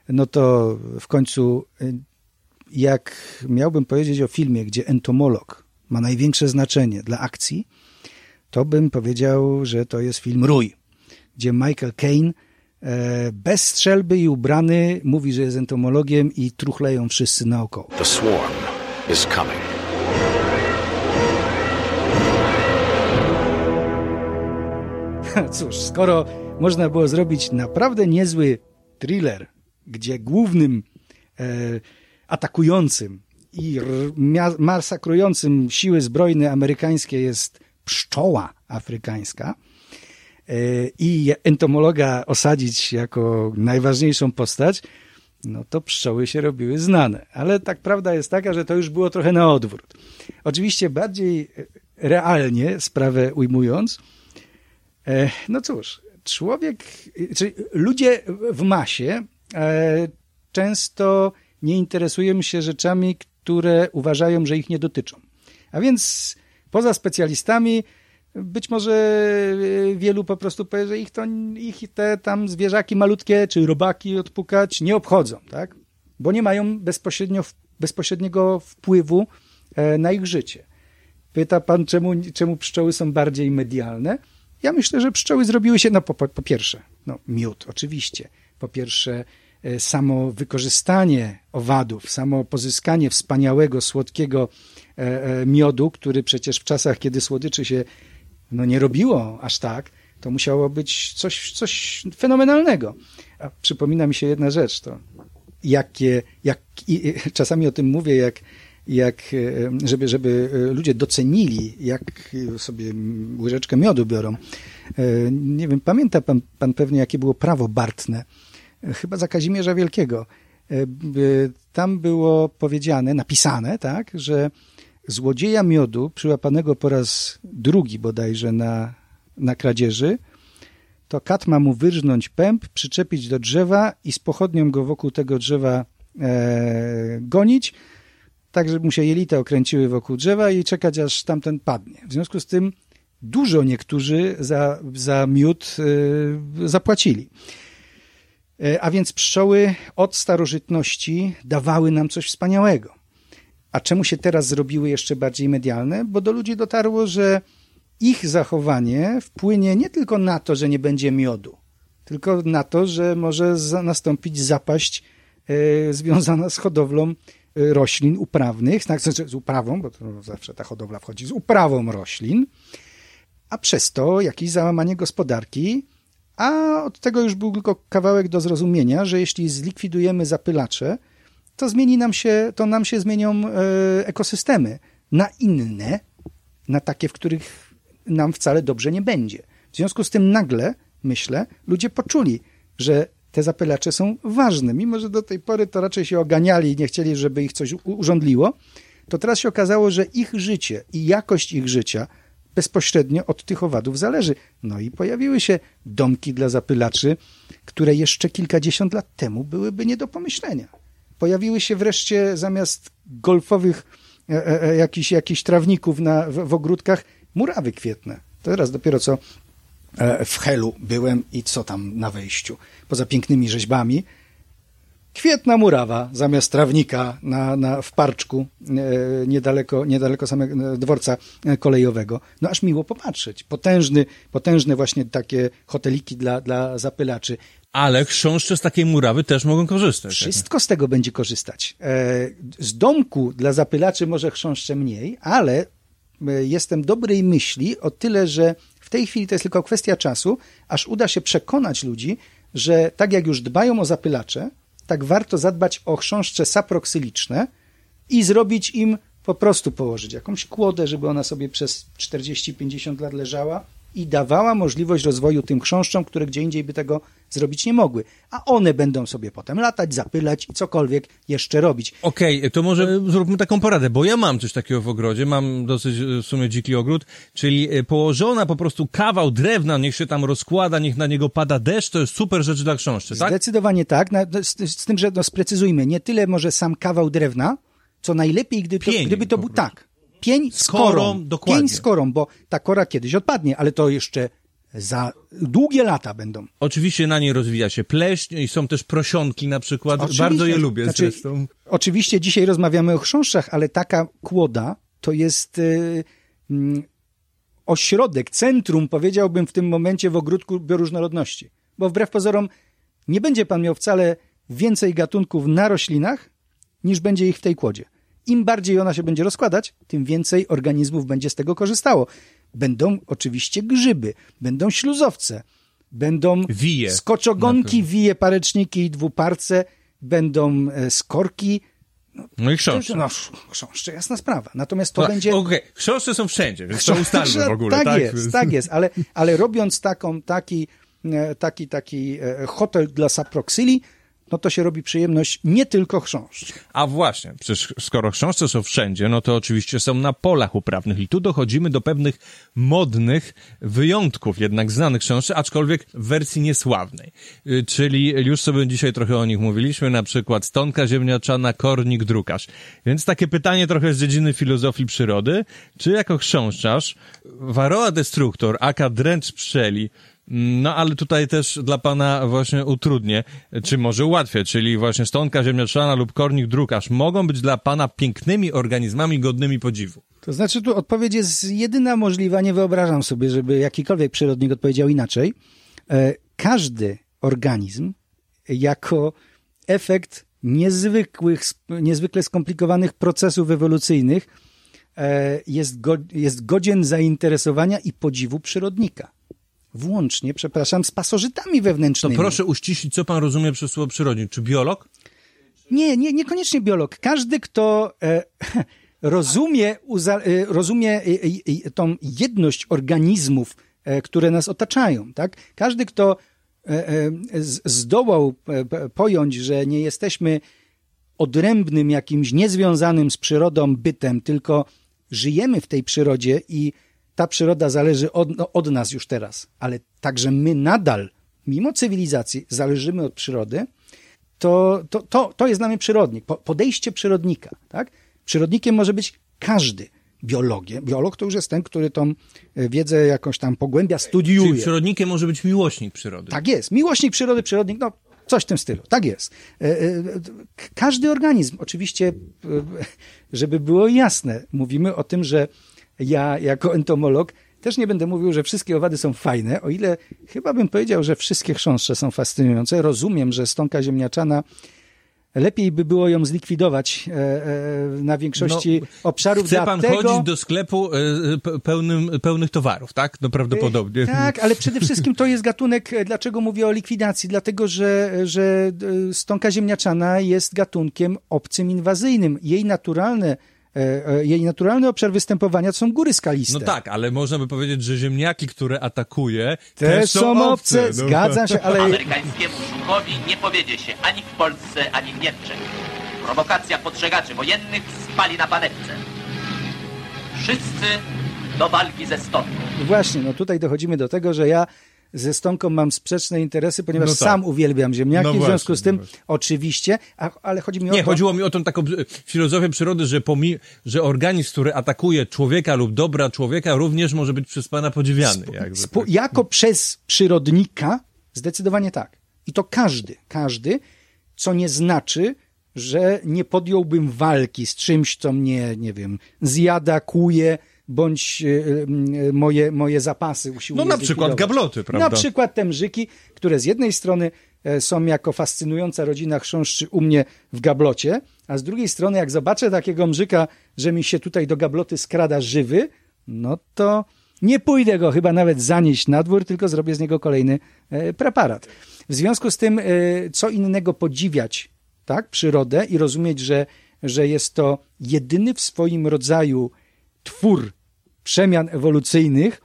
No to w końcu, y, jak miałbym powiedzieć o filmie, gdzie entomolog ma największe znaczenie dla akcji, to bym powiedział, że to jest film Rój, gdzie Michael Caine e, bez strzelby i ubrany mówi, że jest entomologiem i truchleją wszyscy naokoło. The swarm is coming. Cóż, skoro można było zrobić naprawdę niezły thriller, gdzie głównym e, atakującym i masakrującym siły zbrojne amerykańskie jest pszczoła afrykańska i entomologa osadzić jako najważniejszą postać, no to pszczoły się robiły znane. Ale tak prawda jest taka, że to już było trochę na odwrót. Oczywiście bardziej e, realnie sprawę ujmując, E, No cóż, człowiek, czy ludzie w masie e, często nie interesują się rzeczami, które uważają, że ich nie dotyczą. A więc poza specjalistami, być może e, wielu po prostu powie, że ich, to, ich te tam zwierzaki malutkie czy robaki odpukać nie obchodzą, tak? Bo nie mają bezpośrednio, bezpośredniego wpływu e, na ich życie. Pyta pan, czemu, czemu pszczoły są bardziej medialne? Ja myślę, że pszczoły zrobiły się, no po, po, pierwsze, no miód oczywiście, po pierwsze e, samo wykorzystanie owadów, samo pozyskanie wspaniałego, słodkiego miodu, który przecież w czasach, kiedy słodyczy się no nie robiło aż tak, to musiało być coś, coś fenomenalnego. A przypomina mi się jedna rzecz, to jakie, jak, czasami o tym mówię, jak, jak e, żeby, żeby e, ludzie docenili, jak sobie łyżeczkę miodu biorą. E, Nie wiem, pamięta pan, pan pewnie, jakie było prawo bartne, E, chyba za Kazimierza Wielkiego. E, Tam było powiedziane, napisane, tak, że złodzieja miodu, przyłapanego po raz drugi bodajże na, na kradzieży, to kat ma mu wyrżnąć pęp, przyczepić do drzewa i z pochodnią go wokół tego drzewa e, gonić, tak żeby mu się jelita okręciły wokół drzewa i czekać aż tamten padnie. W związku z tym dużo niektórzy za, za miód e, zapłacili. E, A więc pszczoły od starożytności dawały nam coś wspaniałego. A czemu się teraz zrobiły jeszcze bardziej medialne? Bo do ludzi dotarło, że ich zachowanie wpłynie nie tylko na to, że nie będzie miodu, tylko na to, że może nastąpić zapaść e, związana z hodowlą e, roślin uprawnych, tak, znaczy z uprawą, bo to zawsze ta hodowla wchodzi z uprawą roślin, a przez to jakieś załamanie gospodarki, a od tego już był tylko kawałek do zrozumienia, że jeśli zlikwidujemy zapylacze, to zmieni nam się, to nam się zmienią e, ekosystemy na inne, na takie, w których nam wcale dobrze nie będzie. W związku z tym nagle, myślę, ludzie poczuli, że te zapylacze są ważne, mimo że do tej pory to raczej się oganiali i nie chcieli, żeby ich coś urządliło, to teraz się okazało, że ich życie i jakość ich życia bezpośrednio od tych owadów zależy. No i pojawiły się domki dla zapylaczy, które jeszcze kilkadziesiąt lat temu byłyby nie do pomyślenia. Pojawiły się wreszcie zamiast golfowych e, e, e, jakichś, trawników na, w, w ogródkach murawy kwietne. Teraz dopiero co e, w Helu byłem i co tam na wejściu, poza pięknymi rzeźbami, kwietna murawa zamiast trawnika na, na, w parczku e, niedaleko, niedaleko samego dworca kolejowego. No aż miło popatrzeć. Potężny, potężne właśnie takie hoteliki dla, dla zapylaczy. Ale chrząszcze z takiej murawy też mogą korzystać. Wszystko z tego będzie korzystać. E, Z domku dla zapylaczy może chrząszcze mniej, ale e, jestem dobrej myśli o tyle, że w tej chwili to jest tylko kwestia czasu, aż uda się przekonać ludzi, że tak jak już dbają o zapylacze, tak warto zadbać o chrząszcze saproksyliczne i zrobić im po prostu położyć jakąś kłodę, żeby ona sobie przez 40-50 lat leżała i dawała możliwość rozwoju tym chrząszczom, które gdzie indziej by tego zrobić nie mogły. A one będą sobie potem latać, zapylać i cokolwiek jeszcze robić. Okej, to może e, zróbmy taką poradę, bo ja mam coś takiego w ogrodzie, mam dosyć e, w sumie dziki ogród, czyli e, położona po prostu kawał drewna, niech się tam rozkłada, niech na niego pada deszcz, to jest super rzecz dla chrząszczy, tak? Zdecydowanie tak, z, z tym, że no, sprecyzujmy, nie tyle może sam kawał drewna, co najlepiej, gdyby to, gdyby to był tak. Pień z, korą, korą. dokładnie. Pień z korą, bo ta kora kiedyś odpadnie, ale to jeszcze za długie lata będą. Oczywiście na niej rozwija się pleśń i są też prosionki na przykład, Oczywiście. bardzo je lubię Znaczy, zresztą. Oczywiście dzisiaj rozmawiamy o chrząszczach, ale taka kłoda to jest y, mm, ośrodek, centrum, powiedziałbym w tym momencie w ogródku bioróżnorodności. Bo wbrew pozorom nie będzie pan miał wcale więcej gatunków na roślinach, niż będzie ich w tej kłodzie. Im bardziej ona się będzie rozkładać, tym więcej organizmów będzie z tego korzystało. Będą oczywiście grzyby, będą śluzowce, będą Wije. skoczogonki, wije, pareczniki i dwuparce, będą e, skorki. No i chrząszcze. No, chrząszcze, jasna sprawa. Natomiast to No, będzie... Okej, chrząszcze są wszędzie, więc to ustalmy w ogóle, tak, tak? jest, tak jest, ale, ale robiąc taką, taki, e, taki, taki e, hotel dla saproksyli, no to się robi przyjemność nie tylko chrząszcz. A właśnie, przecież skoro chrząszcze są wszędzie, no to oczywiście są na polach uprawnych i tu dochodzimy do pewnych modnych wyjątków, jednak znanych chrząszczy, aczkolwiek w wersji niesławnej. Y, Czyli już sobie dzisiaj trochę o nich mówiliśmy, na przykład stonka ziemniaczana, kornik, drukarz. Więc takie pytanie trochę z dziedziny filozofii przyrody, czy jako chrząszczarz Varroa destructor, aka dręcz pszczeli, no ale tutaj też dla pana właśnie utrudnię, czy może ułatwię, czyli właśnie stonka ziemniaczana lub kornik drukarz mogą być dla pana pięknymi organizmami godnymi podziwu. To znaczy tu odpowiedź jest jedyna możliwa, nie wyobrażam sobie, żeby jakikolwiek przyrodnik odpowiedział inaczej. E, Każdy organizm jako efekt niezwykłych, niezwykle skomplikowanych procesów ewolucyjnych e, jest, go, jest godzien zainteresowania i podziwu przyrodnika. Włącznie, przepraszam, z pasożytami To wewnętrznymi. proszę uściślić, co pan rozumie przez słowo przyrodnik. Czy biolog? Nie, nie, niekoniecznie biolog. Każdy, kto e, rozumie, uza, e, rozumie e, e, tą jedność organizmów, które nas otaczają, tak? Każdy, kto zdołał pojąć, że nie jesteśmy odrębnym, jakimś niezwiązanym z przyrodą bytem, tylko żyjemy w tej przyrodzie i ta przyroda zależy od, no, od nas już teraz, ale także my nadal, mimo cywilizacji, zależymy od przyrody, to, to, to, to jest dla mnie przyrodnik, po- podejście przyrodnika. Tak? Przyrodnikiem może być każdy. Biologie. Biolog to już jest ten, który tą e, wiedzę jakąś tam pogłębia, Czyli studiuje. przyrodnikiem może być miłośnik przyrody. Tak jest. Miłośnik przyrody, przyrodnik, no Coś w tym stylu. Tak jest. E, e, Każdy organizm, oczywiście, żeby było jasne, mówimy o tym, że ja jako entomolog też nie będę mówił, że wszystkie owady są fajne, o ile chyba bym powiedział, że wszystkie chrząszcze są fascynujące. Rozumiem, że stonka ziemniaczana lepiej by było ją zlikwidować e, e, na większości obszarów. Chce pan dlatego... chodzić do sklepu e, pe- pełnym, pełnych towarów, tak? No prawdopodobnie. Tak, ale przede wszystkim to jest gatunek, e, dlaczego mówię o likwidacji? Dlatego, że, że e, stonka ziemniaczana jest gatunkiem obcym inwazyjnym. Jej naturalne, e, e, jej naturalny obszar występowania to są góry skaliste. No tak, ale można by powiedzieć, że ziemniaki, które atakuje, Też są obce, No. zgadzam się, ale Amerykańskiemu szukowi nie powiedzie się ani w Polsce, ani w Niemczech. Prowokacja podżegaczy wojennych spali na panewce. Wszyscy do walki ze stopą. właśnie, no tutaj dochodzimy do tego, że ja ze Stonką mam sprzeczne interesy, ponieważ No tak. sam uwielbiam ziemniaki, No w związku właśnie, z tym no właśnie. oczywiście, a, ale chodzi mi o Nie, chodziło mi o tą taką e, filozofię przyrody, że, pomi- że organizm, który atakuje człowieka lub dobra człowieka, również może być przez pana podziwiany. jakby, tak. jako przez przyrodnika zdecydowanie tak. I to każdy, każdy, co nie znaczy, że nie podjąłbym walki z czymś, co mnie, nie wiem, zjada, kłuje, bądź e, e, moje, moje zapasy usiłuje No na przykład gabloty, prawda? Na przykład te mrzyki, które z jednej strony e, są jako fascynująca rodzina chrząszczy u mnie w gablocie, a z drugiej strony jak zobaczę takiego mrzyka, że mi się tutaj do gabloty skrada żywy, no to nie pójdę go chyba nawet zanieść na dwór, tylko zrobię z niego kolejny e, preparat. W związku z tym, e, co innego podziwiać tak, przyrodę i rozumieć, że, że jest to jedyny w swoim rodzaju twór przemian ewolucyjnych,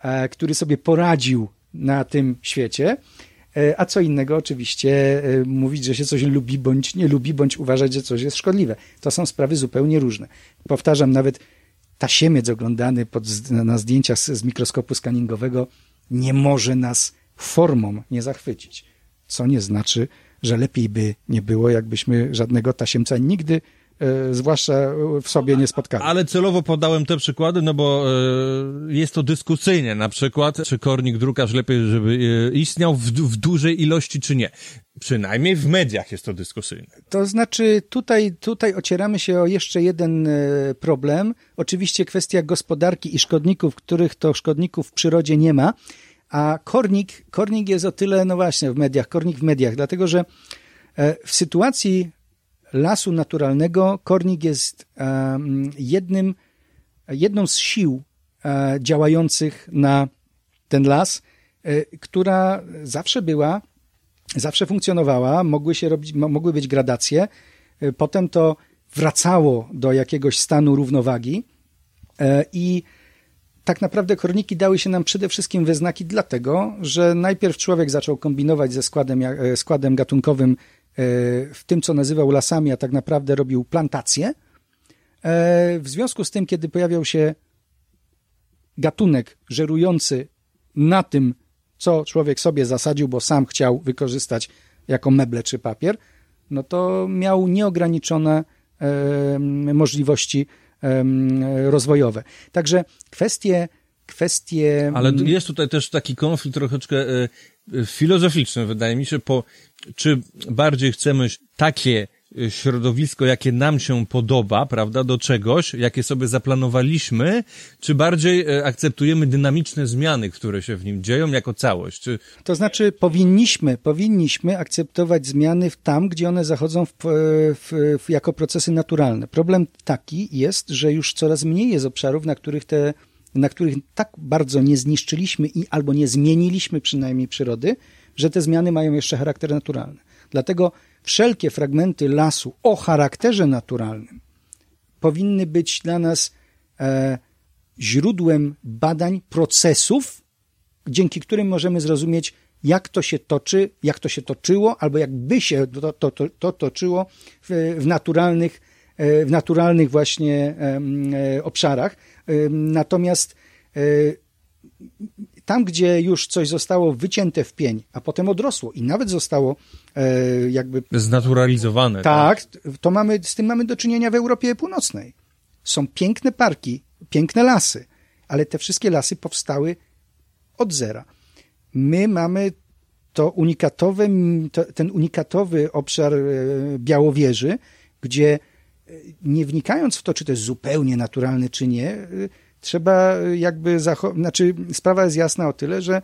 e, który sobie poradził na tym świecie, e, a co innego oczywiście e, mówić, że się coś lubi bądź nie lubi, bądź uważać, że coś jest szkodliwe. To są sprawy zupełnie różne. Powtarzam, nawet tasiemiec oglądany pod, na zdjęciach z, z mikroskopu skaningowego nie może nas formą nie zachwycić. Co nie znaczy, że lepiej by nie było, jakbyśmy żadnego tasiemca nigdy, zwłaszcza w sobie nie spotkali. Ale celowo podałem te przykłady, no bo e, jest to dyskusyjnie. Na przykład, czy kornik drukarz lepiej, żeby e, istniał w, w dużej ilości, czy nie. Przynajmniej w mediach jest to dyskusyjne. To znaczy, tutaj, tutaj ocieramy się o jeszcze jeden problem. Oczywiście kwestia gospodarki i szkodników, których to szkodników w przyrodzie nie ma. A kornik, kornik jest o tyle, no właśnie, w mediach, kornik w mediach, dlatego że e, w sytuacji lasu naturalnego. Kornik jest jednym, jedną z sił e, działających na ten las, e, która zawsze była zawsze funkcjonowała, mogły się robić, mo- mogły być gradacje, y, potem to wracało do jakiegoś stanu równowagi. E, i tak naprawdę korniki dały się nam przede wszystkim we znaki dlatego, że najpierw człowiek zaczął kombinować ze składem, e, składem gatunkowym e, w tym, co nazywał lasami, a tak naprawdę robił plantacje. E, W związku z tym, kiedy pojawiał się gatunek żerujący na tym, co człowiek sobie zasadził, bo sam chciał wykorzystać jako meble czy papier, no to miał nieograniczone em, możliwości rozwojowe. Także kwestie, kwestie Ale jest tutaj też taki konflikt troszeczkę e, e, filozoficzny, wydaje mi się, po, czy bardziej chcemy takie e, środowisko, jakie nam się podoba, prawda, do czegoś, jakie sobie zaplanowaliśmy, czy bardziej e, akceptujemy dynamiczne zmiany, które się w nim dzieją jako całość? Czy, To znaczy, powinniśmy, powinniśmy akceptować zmiany w tam, gdzie one zachodzą w, w, w, jako procesy naturalne. Problem taki jest, że już coraz mniej jest obszarów, na których te, na których tak bardzo nie zniszczyliśmy i albo nie zmieniliśmy przynajmniej przyrody, że te zmiany mają jeszcze charakter naturalny. Dlatego wszelkie fragmenty lasu o charakterze naturalnym powinny być dla nas e, źródłem badań procesów, dzięki którym możemy zrozumieć, jak to się toczy, jak to się toczyło, albo jakby się to, to, to, to toczyło w, w naturalnych, e, w naturalnych właśnie e, obszarach. Natomiast e, tam, gdzie już coś zostało wycięte w pień, a potem odrosło i nawet zostało e, jakby znaturalizowane. tak, to mamy, z tym mamy do czynienia w Europie Północnej. Są piękne parki, piękne lasy, ale te wszystkie lasy powstały od zera. My mamy to unikatowe, to, ten unikatowy obszar e, Białowieży, gdzie nie wnikając w to, czy to jest zupełnie naturalne, czy nie, e, trzeba jakby zachować, znaczy sprawa jest jasna o tyle, że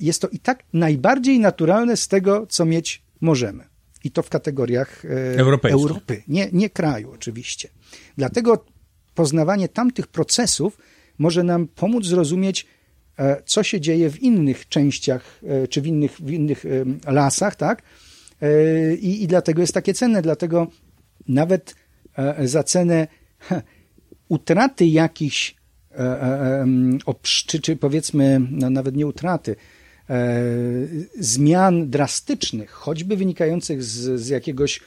jest to i tak najbardziej naturalne z tego, co mieć możemy. I to w kategoriach Europejskich. Europy, nie, nie kraju oczywiście. Dlatego poznawanie tamtych procesów może nam pomóc zrozumieć, e, co się dzieje w innych częściach, e, czy w innych, w innych e, lasach, tak? I, I dlatego jest takie cenne, dlatego nawet za cenę utraty jakichś czy, czy powiedzmy, no nawet nie utraty, zmian drastycznych, choćby wynikających z, z jakiegoś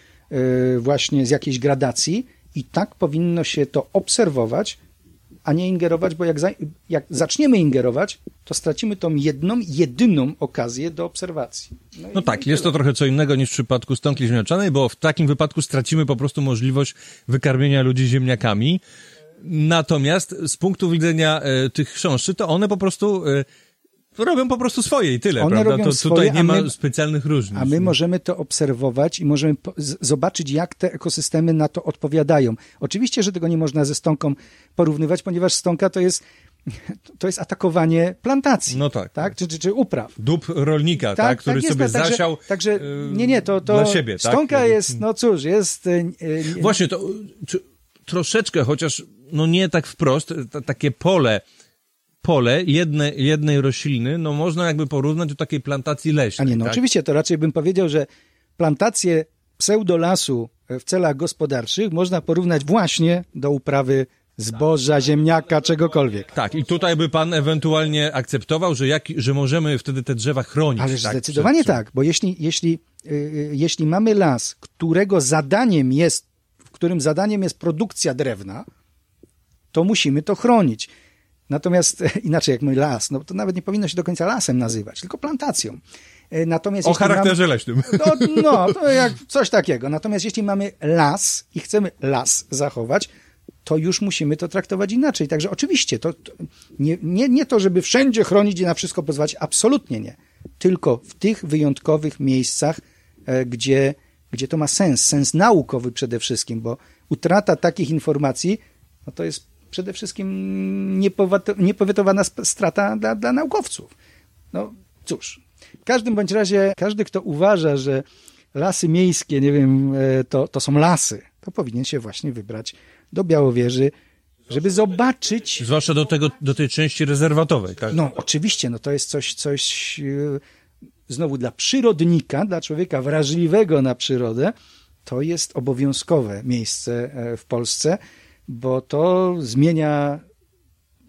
właśnie, z jakiejś gradacji, i tak powinno się to obserwować, a nie ingerować, bo jak, za, jak zaczniemy ingerować, to stracimy tą jedną, jedyną okazję do obserwacji. No, no tak, jest to trochę co innego niż w przypadku stąki ziemniaczanej, bo w takim wypadku stracimy po prostu możliwość wykarmienia ludzi ziemniakami. Natomiast z punktu widzenia e, tych chrząszczy, to one po prostu e, robią po prostu swoje i tyle, One prawda? Robią to swoje, tutaj nie my, ma specjalnych różnic. A my możemy to obserwować i możemy zobaczyć, jak te ekosystemy na to odpowiadają. Oczywiście, że tego nie można ze stonką porównywać, ponieważ stonka to jest to jest atakowanie plantacji. No tak. tak? Czy, czy, czy upraw. Dób rolnika, tak, tak który tak sobie także, zasiał. Także, nie, nie, to, to dla siebie, tak? stonka jest, no cóż, jest. Yy, Właśnie to czy, troszeczkę, chociaż no nie tak wprost, takie pole pole jedne, jednej rośliny, no można jakby porównać do takiej plantacji leśnej. A nie, no tak? oczywiście, to raczej bym powiedział, że plantację pseudolasu w celach gospodarczych można porównać właśnie do uprawy zboża, ziemniaka, czegokolwiek. Tak, i tutaj by pan ewentualnie akceptował, że, jak, że możemy wtedy te drzewa chronić. Ale tak, zdecydowanie przed... tak, bo jeśli, jeśli, yy, jeśli mamy las, którego zadaniem jest, w którym zadaniem jest produkcja drewna, to musimy to chronić. Natomiast inaczej jak mój las, no to nawet nie powinno się do końca lasem nazywać, tylko plantacją. E, natomiast o charakterze mamy, leśnym. To, no, to jak coś takiego. Natomiast jeśli mamy las i chcemy las zachować, to już musimy to traktować inaczej. Także oczywiście, to, to nie, nie, nie to, żeby wszędzie chronić i na wszystko pozwalać, absolutnie nie. Tylko w tych wyjątkowych miejscach, e, gdzie, gdzie to ma sens, sens naukowy przede wszystkim, bo utrata takich informacji, no to jest przede wszystkim niepowetowana strata dla, dla naukowców. No cóż, w każdym bądź razie każdy, kto uważa, że lasy miejskie, nie wiem, e, to, to są lasy, to powinien się właśnie wybrać do Białowieży, żeby zobaczyć... Zwłaszcza do, tego, do tej części rezerwatowej, tak? No, oczywiście, no to jest coś, coś e, znowu dla przyrodnika, dla człowieka wrażliwego na przyrodę, to jest obowiązkowe miejsce e, w Polsce bo to zmienia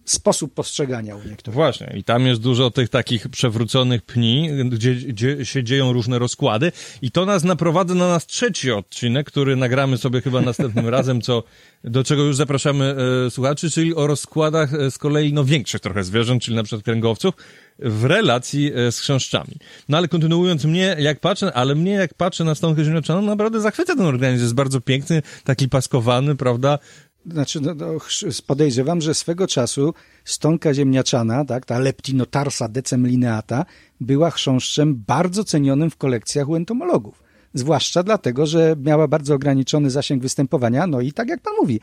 sposób postrzegania u niektórych. Właśnie, i tam jest dużo tych takich przewróconych pni, gdzie, gdzie się dzieją różne rozkłady i to nas naprowadza na nas trzeci odcinek, który nagramy sobie chyba następnym razem, co, do czego już zapraszamy e, słuchaczy, czyli o rozkładach e, z kolei no większych trochę zwierząt, czyli na przykład kręgowców, w relacji e, z chrząszczami. No ale kontynuując mnie, jak patrzę, ale mnie jak patrzę na stonkę ziemniaczaną, naprawdę zachwyca ten organizm, jest bardzo piękny, taki paskowany, prawda, znaczy, no, no, podejrzewam, że swego czasu stonka ziemniaczana, tak, ta leptinotarsa decemlineata, była chrząszczem bardzo cenionym w kolekcjach u entomologów. Zwłaszcza dlatego, że miała bardzo ograniczony zasięg występowania, no i tak jak pan mówi,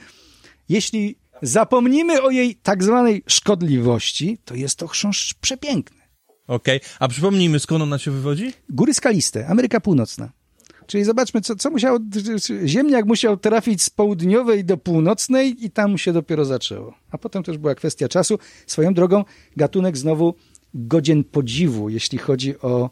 jeśli zapomnimy o jej tak zwanej szkodliwości, to jest to chrząszcz przepiękny. Okej, okay. a przypomnijmy, skąd ona się wywodzi? Góry skaliste, Ameryka Północna. Czyli zobaczmy, co, co musiał, ziemniak musiał trafić z południowej do północnej i tam się dopiero zaczęło. A potem też była kwestia czasu. Swoją drogą gatunek znowu godzien podziwu, jeśli chodzi o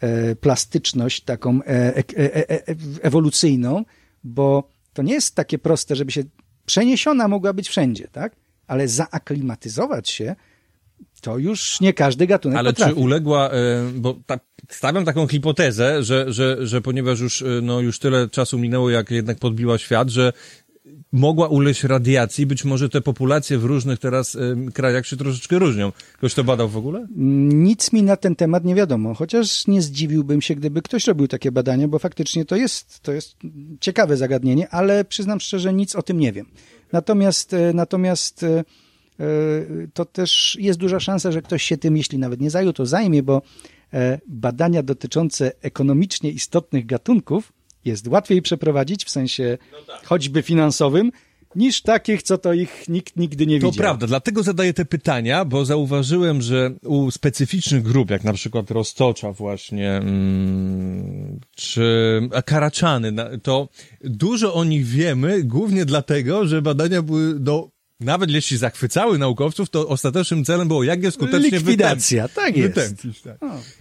e, plastyczność taką e, e, e, e, e ewolucyjną, bo to nie jest takie proste, żeby się przeniesiona mogła być wszędzie, tak? Ale zaaklimatyzować się to już nie każdy gatunek Ale potrafi. czy uległa, bo ta, stawiam taką hipotezę, że, że, że ponieważ już, e, no, już tyle czasu minęło, jak jednak podbiła świat, że mogła uleść radiacji, być może te populacje w różnych teraz y, krajach się troszeczkę różnią. Ktoś to badał w ogóle? Nic mi na ten temat nie wiadomo, chociaż nie zdziwiłbym się, gdyby ktoś robił takie badania, bo faktycznie to jest, to jest ciekawe zagadnienie, ale przyznam szczerze, nic o tym nie wiem. Natomiast, natomiast to też jest duża szansa, że ktoś się tym, jeśli nawet nie zajął, to zajmie, bo badania dotyczące ekonomicznie istotnych gatunków jest łatwiej przeprowadzić w sensie choćby finansowym, niż takich, co to ich nikt nigdy nie To widział. prawda, dlatego zadaję te pytania, bo zauważyłem, że u specyficznych grup, jak na przykład roztocza właśnie, mm, czy karaczany, to dużo o nich wiemy, głównie dlatego, że badania były do nawet jeśli zachwycały naukowców, to ostatecznym celem było jak je skutecznie Likwidacja, tak jest. Wytępić, tak.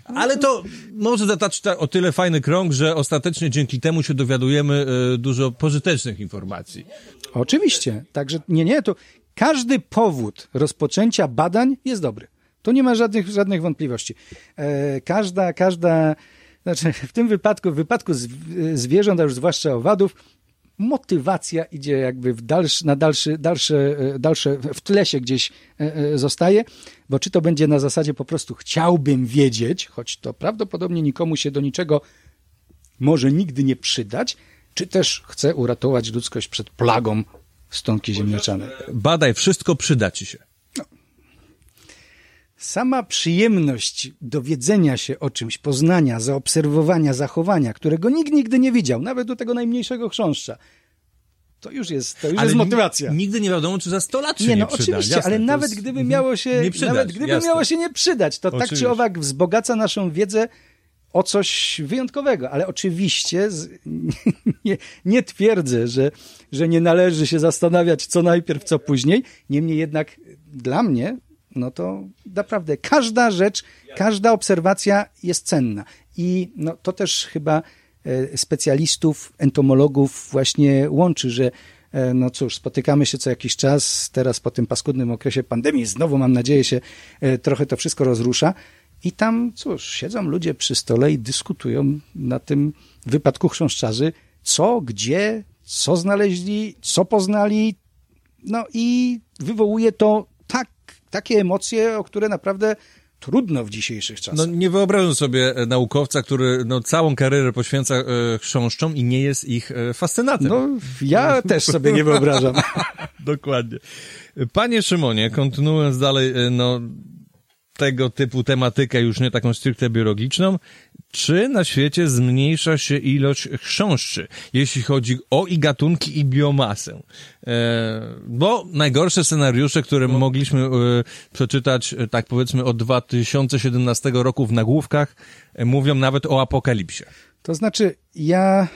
Ale to może zataczyć ta- o tyle fajny krąg, że ostatecznie dzięki temu się dowiadujemy e, dużo pożytecznych informacji. Oczywiście. Także nie, nie, to każdy powód rozpoczęcia badań jest dobry. To nie ma żadnych, żadnych wątpliwości. E, każda, każda, znaczy w tym wypadku, w wypadku z, zwierząt, a już zwłaszcza owadów, motywacja idzie jakby w dalszy, na dalszy, dalsze, e, dalsze, w tle się gdzieś e, e, zostaje, bo czy to będzie na zasadzie po prostu chciałbym wiedzieć, choć to prawdopodobnie nikomu się do niczego może nigdy nie przydać, czy też chce uratować ludzkość przed plagą stonki ziemniaczanej. Badaj wszystko, przyda ci się. Sama przyjemność dowiedzenia się o czymś, poznania, zaobserwowania zachowania, którego nikt nigdy nie widział, nawet do tego najmniejszego chrząszcza, to już jest, to już jest ni- motywacja. Nigdy nie wiadomo, czy za 100 lat się Nie, nie, no przyda. oczywiście, Jasne, ale nawet jest- gdyby mhm. miało się, nie przydać, nawet gdyby jasne. miało się nie przydać, to tak czy Oczywiście. owak wzbogaca naszą wiedzę o coś wyjątkowego, ale oczywiście z, nie, nie twierdzę, że, że nie należy się zastanawiać co najpierw, co później, niemniej jednak dla mnie, no to naprawdę każda rzecz, każda obserwacja jest cenna. I no, to też chyba e, specjalistów, entomologów właśnie łączy, że e, no cóż, spotykamy się co jakiś czas, teraz po tym paskudnym okresie pandemii, znowu mam nadzieję się e, trochę to wszystko rozrusza. I tam, cóż, siedzą ludzie przy stole i dyskutują na tym wypadku chrząszczarzy, co, gdzie, co znaleźli, co poznali, no i wywołuje to takie emocje, o które naprawdę trudno w dzisiejszych czasach. No nie wyobrażam sobie e, naukowca, który no, całą karierę poświęca e, chrząszczom i nie jest ich e, fascynatem. No, ja też sobie nie wyobrażam. Dokładnie. Panie Szymonie, kontynuując dalej, e, no, tego typu tematykę, już nie taką stricte biologiczną, czy na świecie zmniejsza się ilość chrząszczy, jeśli chodzi o i gatunki, i biomasę? E, bo najgorsze scenariusze, które mogliśmy e, przeczytać, e, tak powiedzmy, od 2017 roku w nagłówkach, e, mówią nawet o apokalipsie. To znaczy, ja,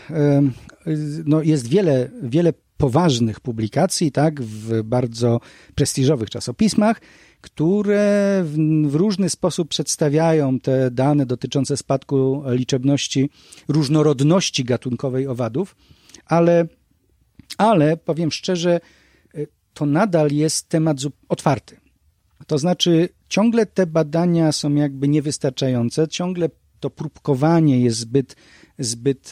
no jest wiele, wiele poważnych publikacji, tak, w bardzo prestiżowych czasopismach, które w, różny sposób przedstawiają te dane dotyczące spadku liczebności, różnorodności gatunkowej owadów, ale, ale powiem szczerze, y, to nadal jest temat otwarty. To znaczy, ciągle te badania są jakby niewystarczające, ciągle to próbkowanie jest zbyt, zbyt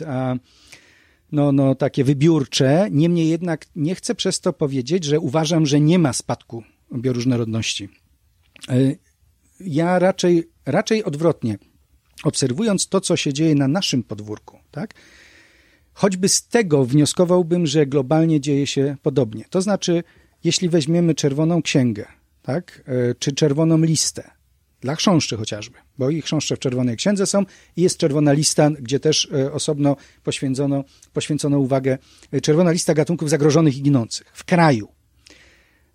no, no, takie wybiórcze. Niemniej jednak nie chcę przez to powiedzieć, że uważam, że nie ma spadku bioróżnorodności. Y, Ja raczej, raczej odwrotnie. Obserwując to, co się dzieje na naszym podwórku, tak? Choćby z tego wnioskowałbym, że globalnie dzieje się podobnie. To znaczy, jeśli weźmiemy czerwoną księgę, tak, e, czy czerwoną listę, dla chrząszczy chociażby, bo i chrząszcze w czerwonej księdze są i jest czerwona lista, gdzie też e, osobno poświęcono, poświęcono uwagę, e, czerwona lista gatunków zagrożonych i ginących w kraju.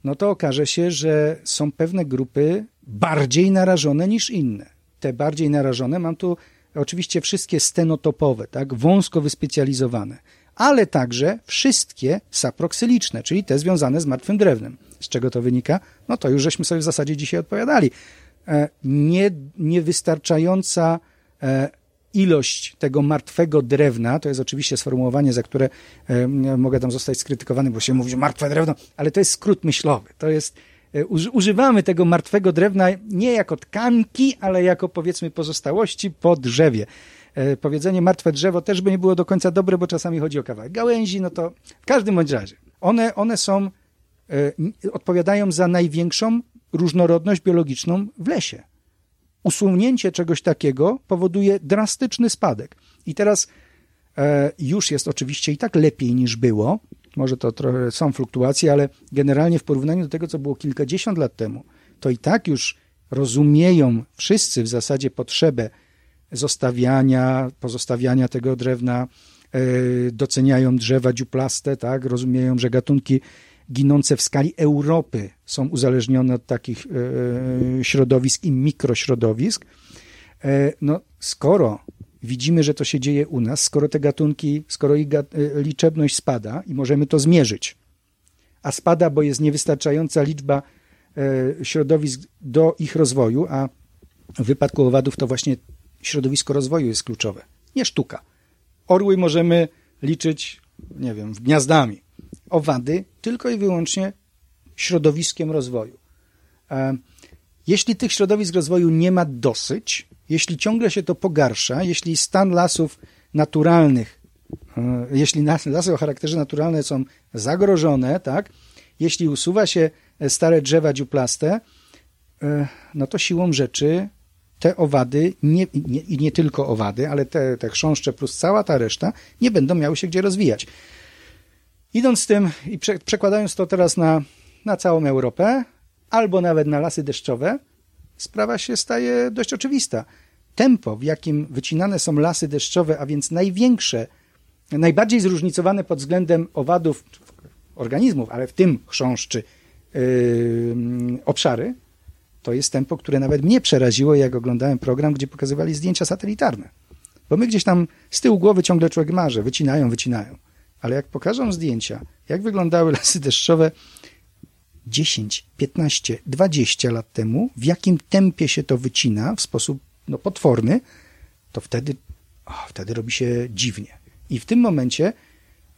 No to okaże się, że są pewne grupy bardziej narażone niż inne. Te bardziej narażone, mam tu oczywiście wszystkie stenotopowe, tak, wąsko wyspecjalizowane, ale także wszystkie saproksyliczne, czyli te związane z martwym drewnem. Z czego to wynika? No to już żeśmy sobie w zasadzie dzisiaj odpowiadali. E, Nie, niewystarczająca e, ilość tego martwego drewna, to jest oczywiście sformułowanie, za które e, mogę tam zostać skrytykowany, bo się mówi, że martwe drewno, ale to jest skrót myślowy. To jest, e, uży- używamy tego martwego drewna nie jako tkanki, ale jako powiedzmy pozostałości po drzewie. E, Powiedzenie martwe drzewo też by nie było do końca dobre, bo czasami chodzi o kawałek gałęzi, no to w każdym bądź razie. One, one są, odpowiadają za największą różnorodność biologiczną w lesie usunięcie czegoś takiego powoduje drastyczny spadek. I teraz e, już jest oczywiście i tak lepiej niż było. Może to trochę są fluktuacje, ale generalnie w porównaniu do tego, co było kilkadziesiąt lat temu, to i tak już rozumieją wszyscy w zasadzie potrzebę zostawiania, pozostawiania tego drewna, e, doceniają drzewa dziuplaste, tak? rozumieją, że gatunki ginące w skali Europy są uzależnione od takich e, środowisk i mikrośrodowisk. E, no, skoro widzimy, że to się dzieje u nas, skoro te gatunki, skoro ich e, liczebność spada i możemy to zmierzyć, a spada, bo jest niewystarczająca liczba e, środowisk do ich rozwoju, a w wypadku owadów to właśnie środowisko rozwoju jest kluczowe, nie sztuka. Orły możemy liczyć, nie wiem, gniazdami. Owady tylko i wyłącznie środowiskiem rozwoju. E, jeśli tych środowisk rozwoju nie ma dosyć, jeśli ciągle się to pogarsza, jeśli stan lasów naturalnych, e, jeśli lasy o charakterze naturalnym są zagrożone, tak, jeśli usuwa się stare drzewa dziuplaste, e, no to siłą rzeczy te owady, nie, nie, nie tylko owady, ale te, te chrząszcze plus cała ta reszta, nie będą miały się gdzie rozwijać. Idąc z tym i prze, przekładając to teraz na, na całą Europę, albo nawet na lasy deszczowe, sprawa się staje dość oczywista. Tempo, w jakim wycinane są lasy deszczowe, a więc największe, najbardziej zróżnicowane pod względem owadów, organizmów, ale w tym chrząszczy, yy, obszary, to jest tempo, które nawet mnie przeraziło, jak oglądałem program, gdzie pokazywali zdjęcia satelitarne. Bo my gdzieś tam z tyłu głowy ciągle człowiek marzy, wycinają, wycinają. Ale jak pokażą zdjęcia, jak wyglądały lasy deszczowe 10, 15, 20 lat temu, w jakim tempie się to wycina w sposób no, potworny, to wtedy, o, wtedy robi się dziwnie. I w tym momencie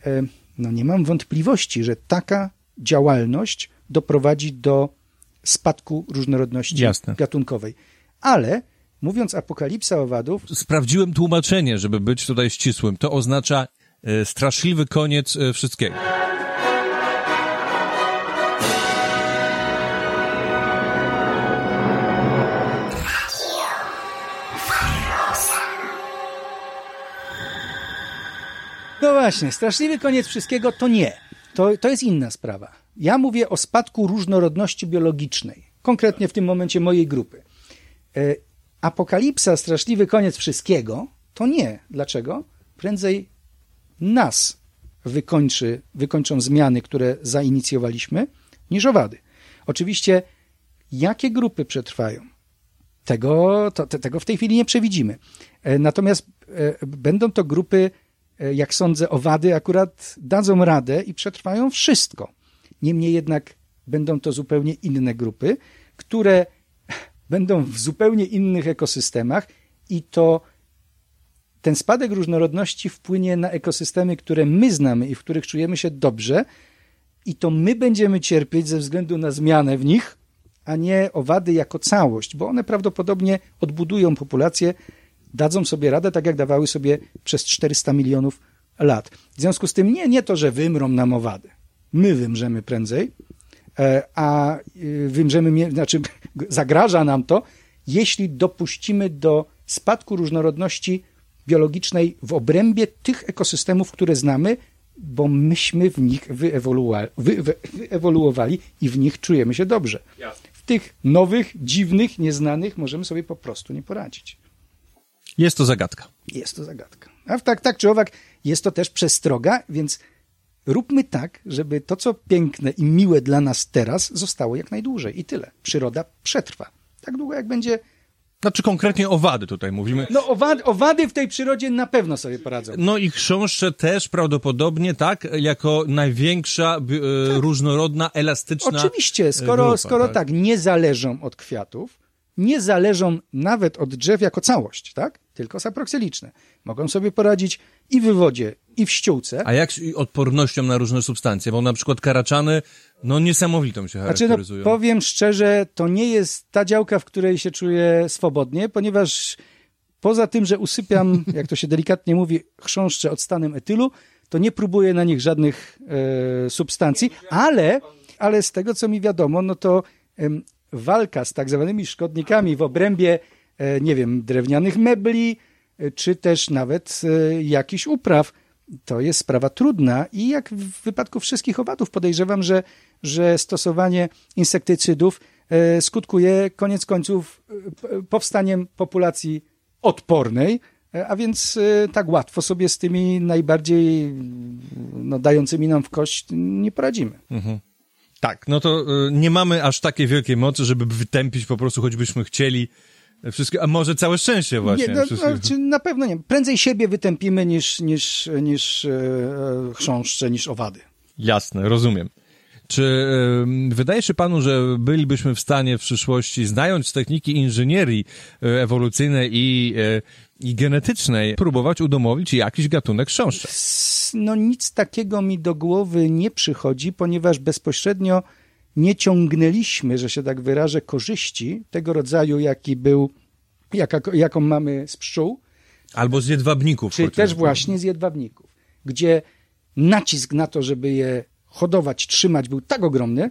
e, no, nie mam wątpliwości, że taka działalność doprowadzi do spadku różnorodności Jasne. gatunkowej. Ale mówiąc apokalipsa owadów. Sprawdziłem tłumaczenie, żeby być tutaj ścisłym. To oznacza straszliwy koniec e, wszystkiego. No właśnie, straszliwy koniec wszystkiego to nie. To, to jest inna sprawa. Ja mówię o spadku różnorodności biologicznej, konkretnie w tym momencie mojej grupy. E, apokalipsa, straszliwy koniec wszystkiego to nie. Dlaczego? Prędzej nas wykończy, wykończą zmiany, które zainicjowaliśmy, niż owady. Oczywiście, jakie grupy przetrwają? Tego, to, tego w tej chwili nie przewidzimy. E, natomiast e, będą to grupy E, jak sądzę, owady akurat dadzą radę i przetrwają wszystko. Niemniej jednak będą to zupełnie inne grupy, które będą w zupełnie innych ekosystemach i to ten spadek różnorodności wpłynie na ekosystemy, które my znamy i w których czujemy się dobrze, i to my będziemy cierpieć ze względu na zmianę w nich, a nie owady jako całość, bo one prawdopodobnie odbudują populację dadzą sobie radę, tak jak dawały sobie przez 400 milionów lat. W związku z tym nie, nie to, że wymrą nam owady. My wymrzemy prędzej, e, a y, wymrzemy, znaczy zagraża nam to, jeśli dopuścimy do spadku różnorodności biologicznej w obrębie tych ekosystemów, które znamy, bo myśmy w nich wyewoluowali, wy, wy, wyewoluowali i w nich czujemy się dobrze. W tych nowych, dziwnych, nieznanych możemy sobie po prostu nie poradzić. Jest to zagadka. Jest to zagadka. A tak, tak czy owak, jest to też przestroga, więc róbmy tak, żeby to, co piękne i miłe dla nas teraz, zostało jak najdłużej. I tyle. Przyroda przetrwa. Tak długo, jak będzie znaczy konkretnie owady tutaj mówimy. No owady, owady w tej przyrodzie na pewno sobie poradzą. No i chrząszcze też prawdopodobnie, tak? Jako największa, e, tak. różnorodna, elastyczna Oczywiście, skoro, grupa, skoro tak? tak, nie zależą od kwiatów, nie zależą nawet od drzew jako całość, tak? Tylko saproksyliczne. Mogą sobie poradzić i w wodzie, i w ściółce. A jak z odpornością na różne substancje? Bo na przykład karaczany, no niesamowitą się charakteryzują. Znaczy, no, powiem szczerze, to nie jest ta działka, w której się czuję swobodnie, ponieważ poza tym, że usypiam, jak to się delikatnie mówi, chrząszcze odstanem etylu, to nie próbuję na nich żadnych e, substancji, ale, ale z tego, co mi wiadomo, no to walka z tak zwanymi szkodnikami w obrębie, e, nie wiem, drewnianych mebli, e, czy też nawet e, jakichś upraw, to jest sprawa trudna i jak w wypadku wszystkich owadów podejrzewam, że, że stosowanie insektycydów skutkuje koniec końców powstaniem populacji odpornej, a więc tak łatwo sobie z tymi najbardziej no, dającymi nam w kość nie poradzimy. Mhm. Tak, no to y, nie mamy aż takiej wielkiej mocy, żeby wytępić po prostu, choćbyśmy chcieli wszystkie, a może całe szczęście właśnie. Nie, no, wszystkie- no, czy na pewno nie. Prędzej siebie wytępimy niż, niż, niż e, chrząszcze, niż owady. Jasne, rozumiem. Czy wydaje się panu, że bylibyśmy w stanie w przyszłości, znając techniki inżynierii y, ewolucyjnej i, i genetycznej, próbować udomowić jakiś gatunek chrząszcza? No nic takiego mi do głowy nie przychodzi, ponieważ bezpośrednio nie ciągnęliśmy, że się tak wyrażę, korzyści tego rodzaju, jaki był, jaka, jaką mamy z pszczół, Albo z jedwabników. czy też właśnie z jedwabników, gdzie nacisk na to, żeby je hodować, trzymać był tak ogromny,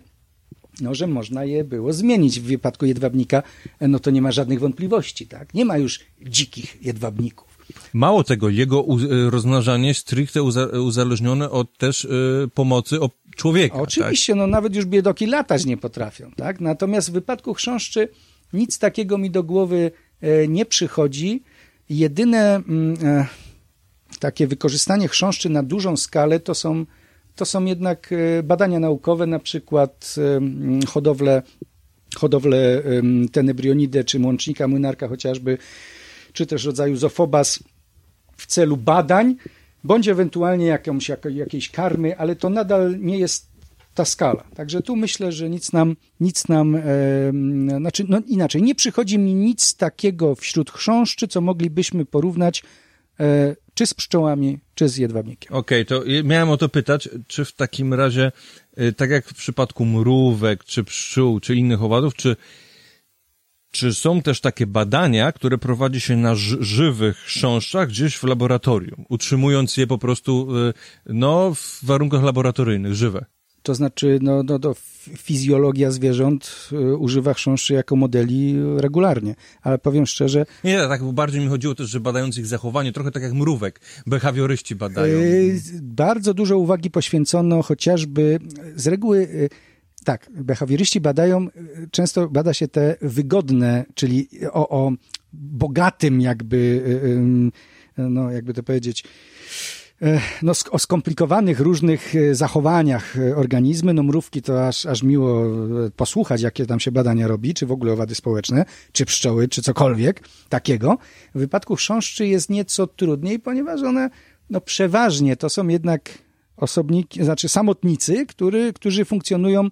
no, że można je było zmienić. W wypadku jedwabnika, no to nie ma żadnych wątpliwości, tak? Nie ma już dzikich jedwabników. Mało tego, jego y, rozmnażanie stricte uza, uzależnione od też pomocy człowieka. tak? Oczywiście, no nawet już biedoki latać nie potrafią, tak? Natomiast w wypadku chrząszczy nic takiego mi do głowy e, nie przychodzi. Jedyne mm, e, takie wykorzystanie chrząszczy na dużą skalę to są, to są jednak e, badania naukowe, na przykład e, hodowle, hodowle em, tenebrionidy, czy łącznika młynarka chociażby, czy też rodzaju zofobas w celu badań, bądź ewentualnie jakąś, jak, jakiejś karmy, ale to nadal nie jest ta skala. Także tu myślę, że nic nam, nic nam, e, znaczy, no inaczej, nie przychodzi mi nic takiego wśród chrząszczy, co moglibyśmy porównać e, czy z pszczołami, czy z jedwabnikiem. Okej, to je- miałem o to pytać, czy w takim razie, y, tak jak w przypadku mrówek, czy pszczół, czy innych owadów, czy, czy są też takie badania, które prowadzi się na ży- żywych chrząszczach gdzieś w laboratorium, utrzymując je po prostu, y, no, w warunkach laboratoryjnych, żywe? To znaczy, no, no, to f- fizjologia zwierząt e, używa chrząszczy jako modeli regularnie, ale powiem szczerze, Nie, tak bardziej mi chodziło też, że badając ich zachowanie, trochę tak jak mrówek, behawioryści badają. Yy, Bardzo dużo uwagi poświęcono chociażby z reguły. yy, Tak, behawioryści badają, yy, często bada się te wygodne, czyli o, o bogatym jakby, yy, no jakby to powiedzieć, no, sk- o skomplikowanych różnych yy, zachowaniach yy, organizmy. No mrówki to aż, aż miło posłuchać, jakie tam się badania robi, czy w ogóle owady społeczne, czy pszczoły, czy cokolwiek takiego. W wypadku chrząszczy jest nieco trudniej, ponieważ one no przeważnie to są jednak osobniki, znaczy samotnicy, który, którzy funkcjonują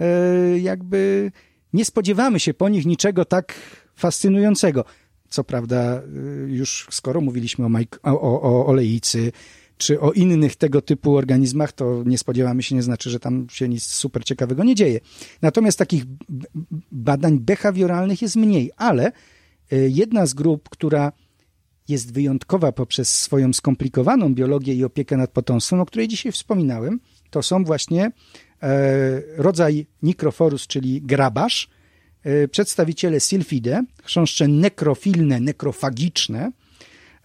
e, jakby nie spodziewamy się po nich niczego tak fascynującego. Co prawda, już skoro mówiliśmy o, majk, o, o, o czy o innych tego typu organizmach, to nie spodziewamy się, nie znaczy, że tam się nic super ciekawego nie dzieje. Natomiast takich badań behawioralnych jest mniej, ale y, jedna z grup, która jest wyjątkowa poprzez swoją skomplikowaną biologię i opiekę nad potomstwem, o której dzisiaj wspominałem, to są właśnie e, rodzaj Nikroforus, czyli grabarz, e, przedstawiciele Sylphide, chrząszcze nekrofilne, nekrofagiczne,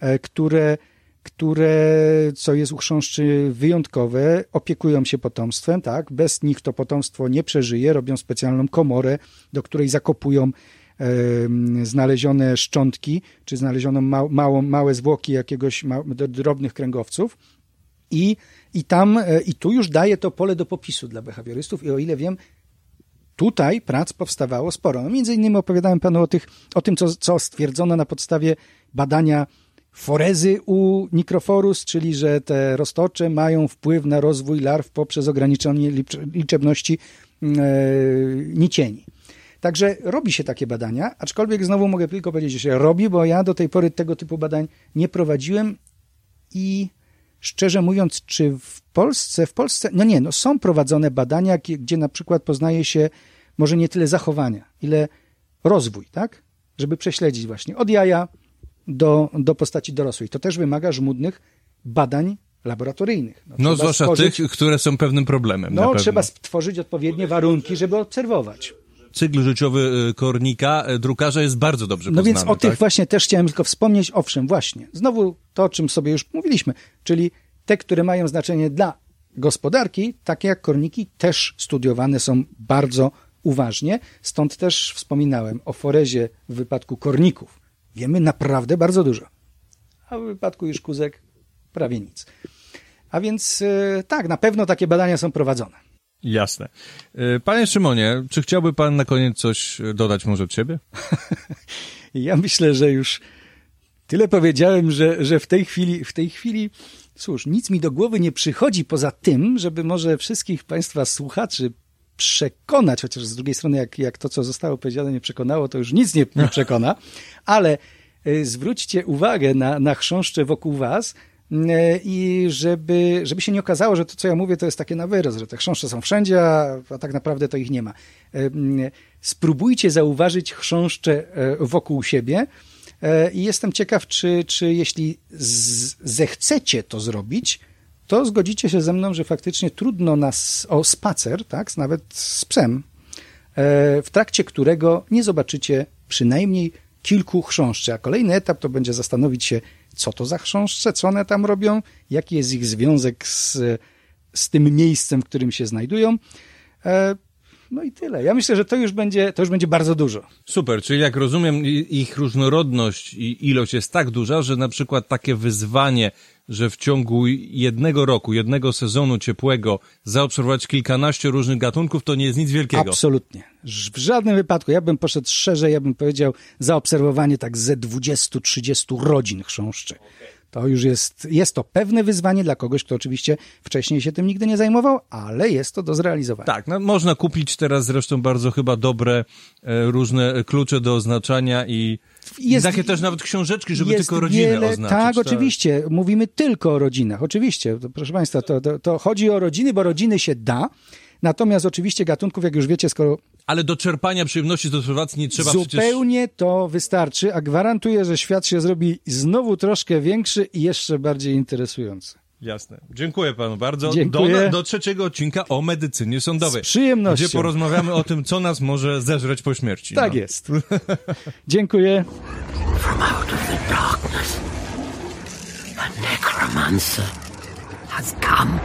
e, które, które, co jest u chrząszczy wyjątkowe, opiekują się potomstwem, tak? Bez nich to potomstwo nie przeżyje, robią specjalną komorę, do której zakopują znalezione szczątki, czy znaleziono ma, małą, małe zwłoki jakiegoś ma, drobnych kręgowców i, i tam, e, i tu już daje to pole do popisu dla behawiorystów i o ile wiem, tutaj prac powstawało sporo. No, między innymi opowiadałem panu o, tych, o tym, co, co stwierdzono na podstawie badania forezy u Nikroforus, czyli że te roztocze mają wpływ na rozwój larw poprzez ograniczenie licz- liczebności e, nicieni. Także robi się takie badania, aczkolwiek znowu mogę tylko powiedzieć, że robi, bo ja do tej pory tego typu badań nie prowadziłem i szczerze mówiąc, czy w Polsce, w Polsce, no nie, no są prowadzone badania, gdzie na przykład poznaje się może nie tyle zachowania, ile rozwój, tak? Żeby prześledzić właśnie od jaja do, do postaci dorosłej. To też wymaga żmudnych badań laboratoryjnych. No, trzeba zwłaszcza stworzyć- tych, które są pewnym problemem. No, trzeba stworzyć odpowiednie warunki, żeby obserwować. Cykl życiowy y, kornika, y, drukarza jest bardzo dobrze No poznany. więc o tych tak? właśnie też chciałem tylko wspomnieć. Owszem, właśnie. Znowu to, o czym sobie już mówiliśmy, czyli te, które mają znaczenie dla gospodarki, takie jak korniki, też studiowane są bardzo uważnie. Stąd też wspominałem o forezie w wypadku korników wiemy naprawdę bardzo dużo. A w wypadku już kuzek prawie nic. A więc e, tak, na pewno takie badania są prowadzone. Jasne. E, Panie Szymonie, czy chciałby pan na koniec coś dodać może od siebie? Ja myślę, że już tyle powiedziałem, że, że w tej chwili, w tej chwili, cóż, nic mi do głowy nie przychodzi poza tym, żeby może wszystkich państwa słuchaczy przekonać, chociaż z drugiej strony, jak, jak to, co zostało powiedziane, nie przekonało, to już nic nie, nie przekona, ale y, zwróćcie uwagę na, na chrząszcze wokół was y, i żeby, żeby się nie okazało, że to, co ja mówię, to jest takie na wyrost, że te chrząszcze są wszędzie, a, a tak naprawdę to ich nie ma. Y, Spróbujcie zauważyć chrząszcze wokół siebie i jestem ciekaw, czy, czy jeśli zechcecie to zrobić, to zgodzicie się ze mną, że faktycznie trudno nas o spacer, tak, nawet z psem, e, w trakcie którego nie zobaczycie przynajmniej kilku chrząszczy. A kolejny etap to będzie zastanowić się, co to za chrząszcze, co one tam robią, jaki jest ich związek z, z tym miejscem, w którym się znajdują. No i tyle. Ja myślę, że to już będzie, to już będzie bardzo dużo. Super, czyli jak rozumiem, ich różnorodność i ilość jest tak duża, że na przykład takie wyzwanie, że w ciągu jednego roku, jednego sezonu ciepłego zaobserwować kilkanaście różnych gatunków, to nie jest nic wielkiego. Absolutnie. W żadnym wypadku. Ja bym poszedł szerzej, ja bym powiedział zaobserwowanie tak ze 20-30 rodzin chrząszczy. To już jest, jest to pewne wyzwanie dla kogoś, kto oczywiście wcześniej się tym nigdy nie zajmował, ale jest to do zrealizowania. Tak, no, można kupić teraz zresztą bardzo chyba dobre e, różne klucze do oznaczania i Jest- takie też nawet książeczki, żeby tylko rodzinę wiele, oznaczyć. Tak, oczywiście. Mówimy tylko o rodzinach. Oczywiście, to, proszę Państwa, to, to, to chodzi o rodziny, bo rodziny się da. Natomiast oczywiście gatunków, jak już wiecie, skoro Ale do czerpania przyjemności z obserwacji nie trzeba przecież... zupełnie to wystarczy, a gwarantuję, że świat się zrobi znowu troszkę większy i jeszcze bardziej interesujący. Jasne. Dziękuję panu bardzo. Dziękuję. Do, do trzeciego odcinka o medycynie sądowej. Z przyjemnością. Gdzie porozmawiamy o tym, co nas może zeżreć po śmierci. Tak no. jest. Dziękuję. From out of the darkness, a necromancer has come.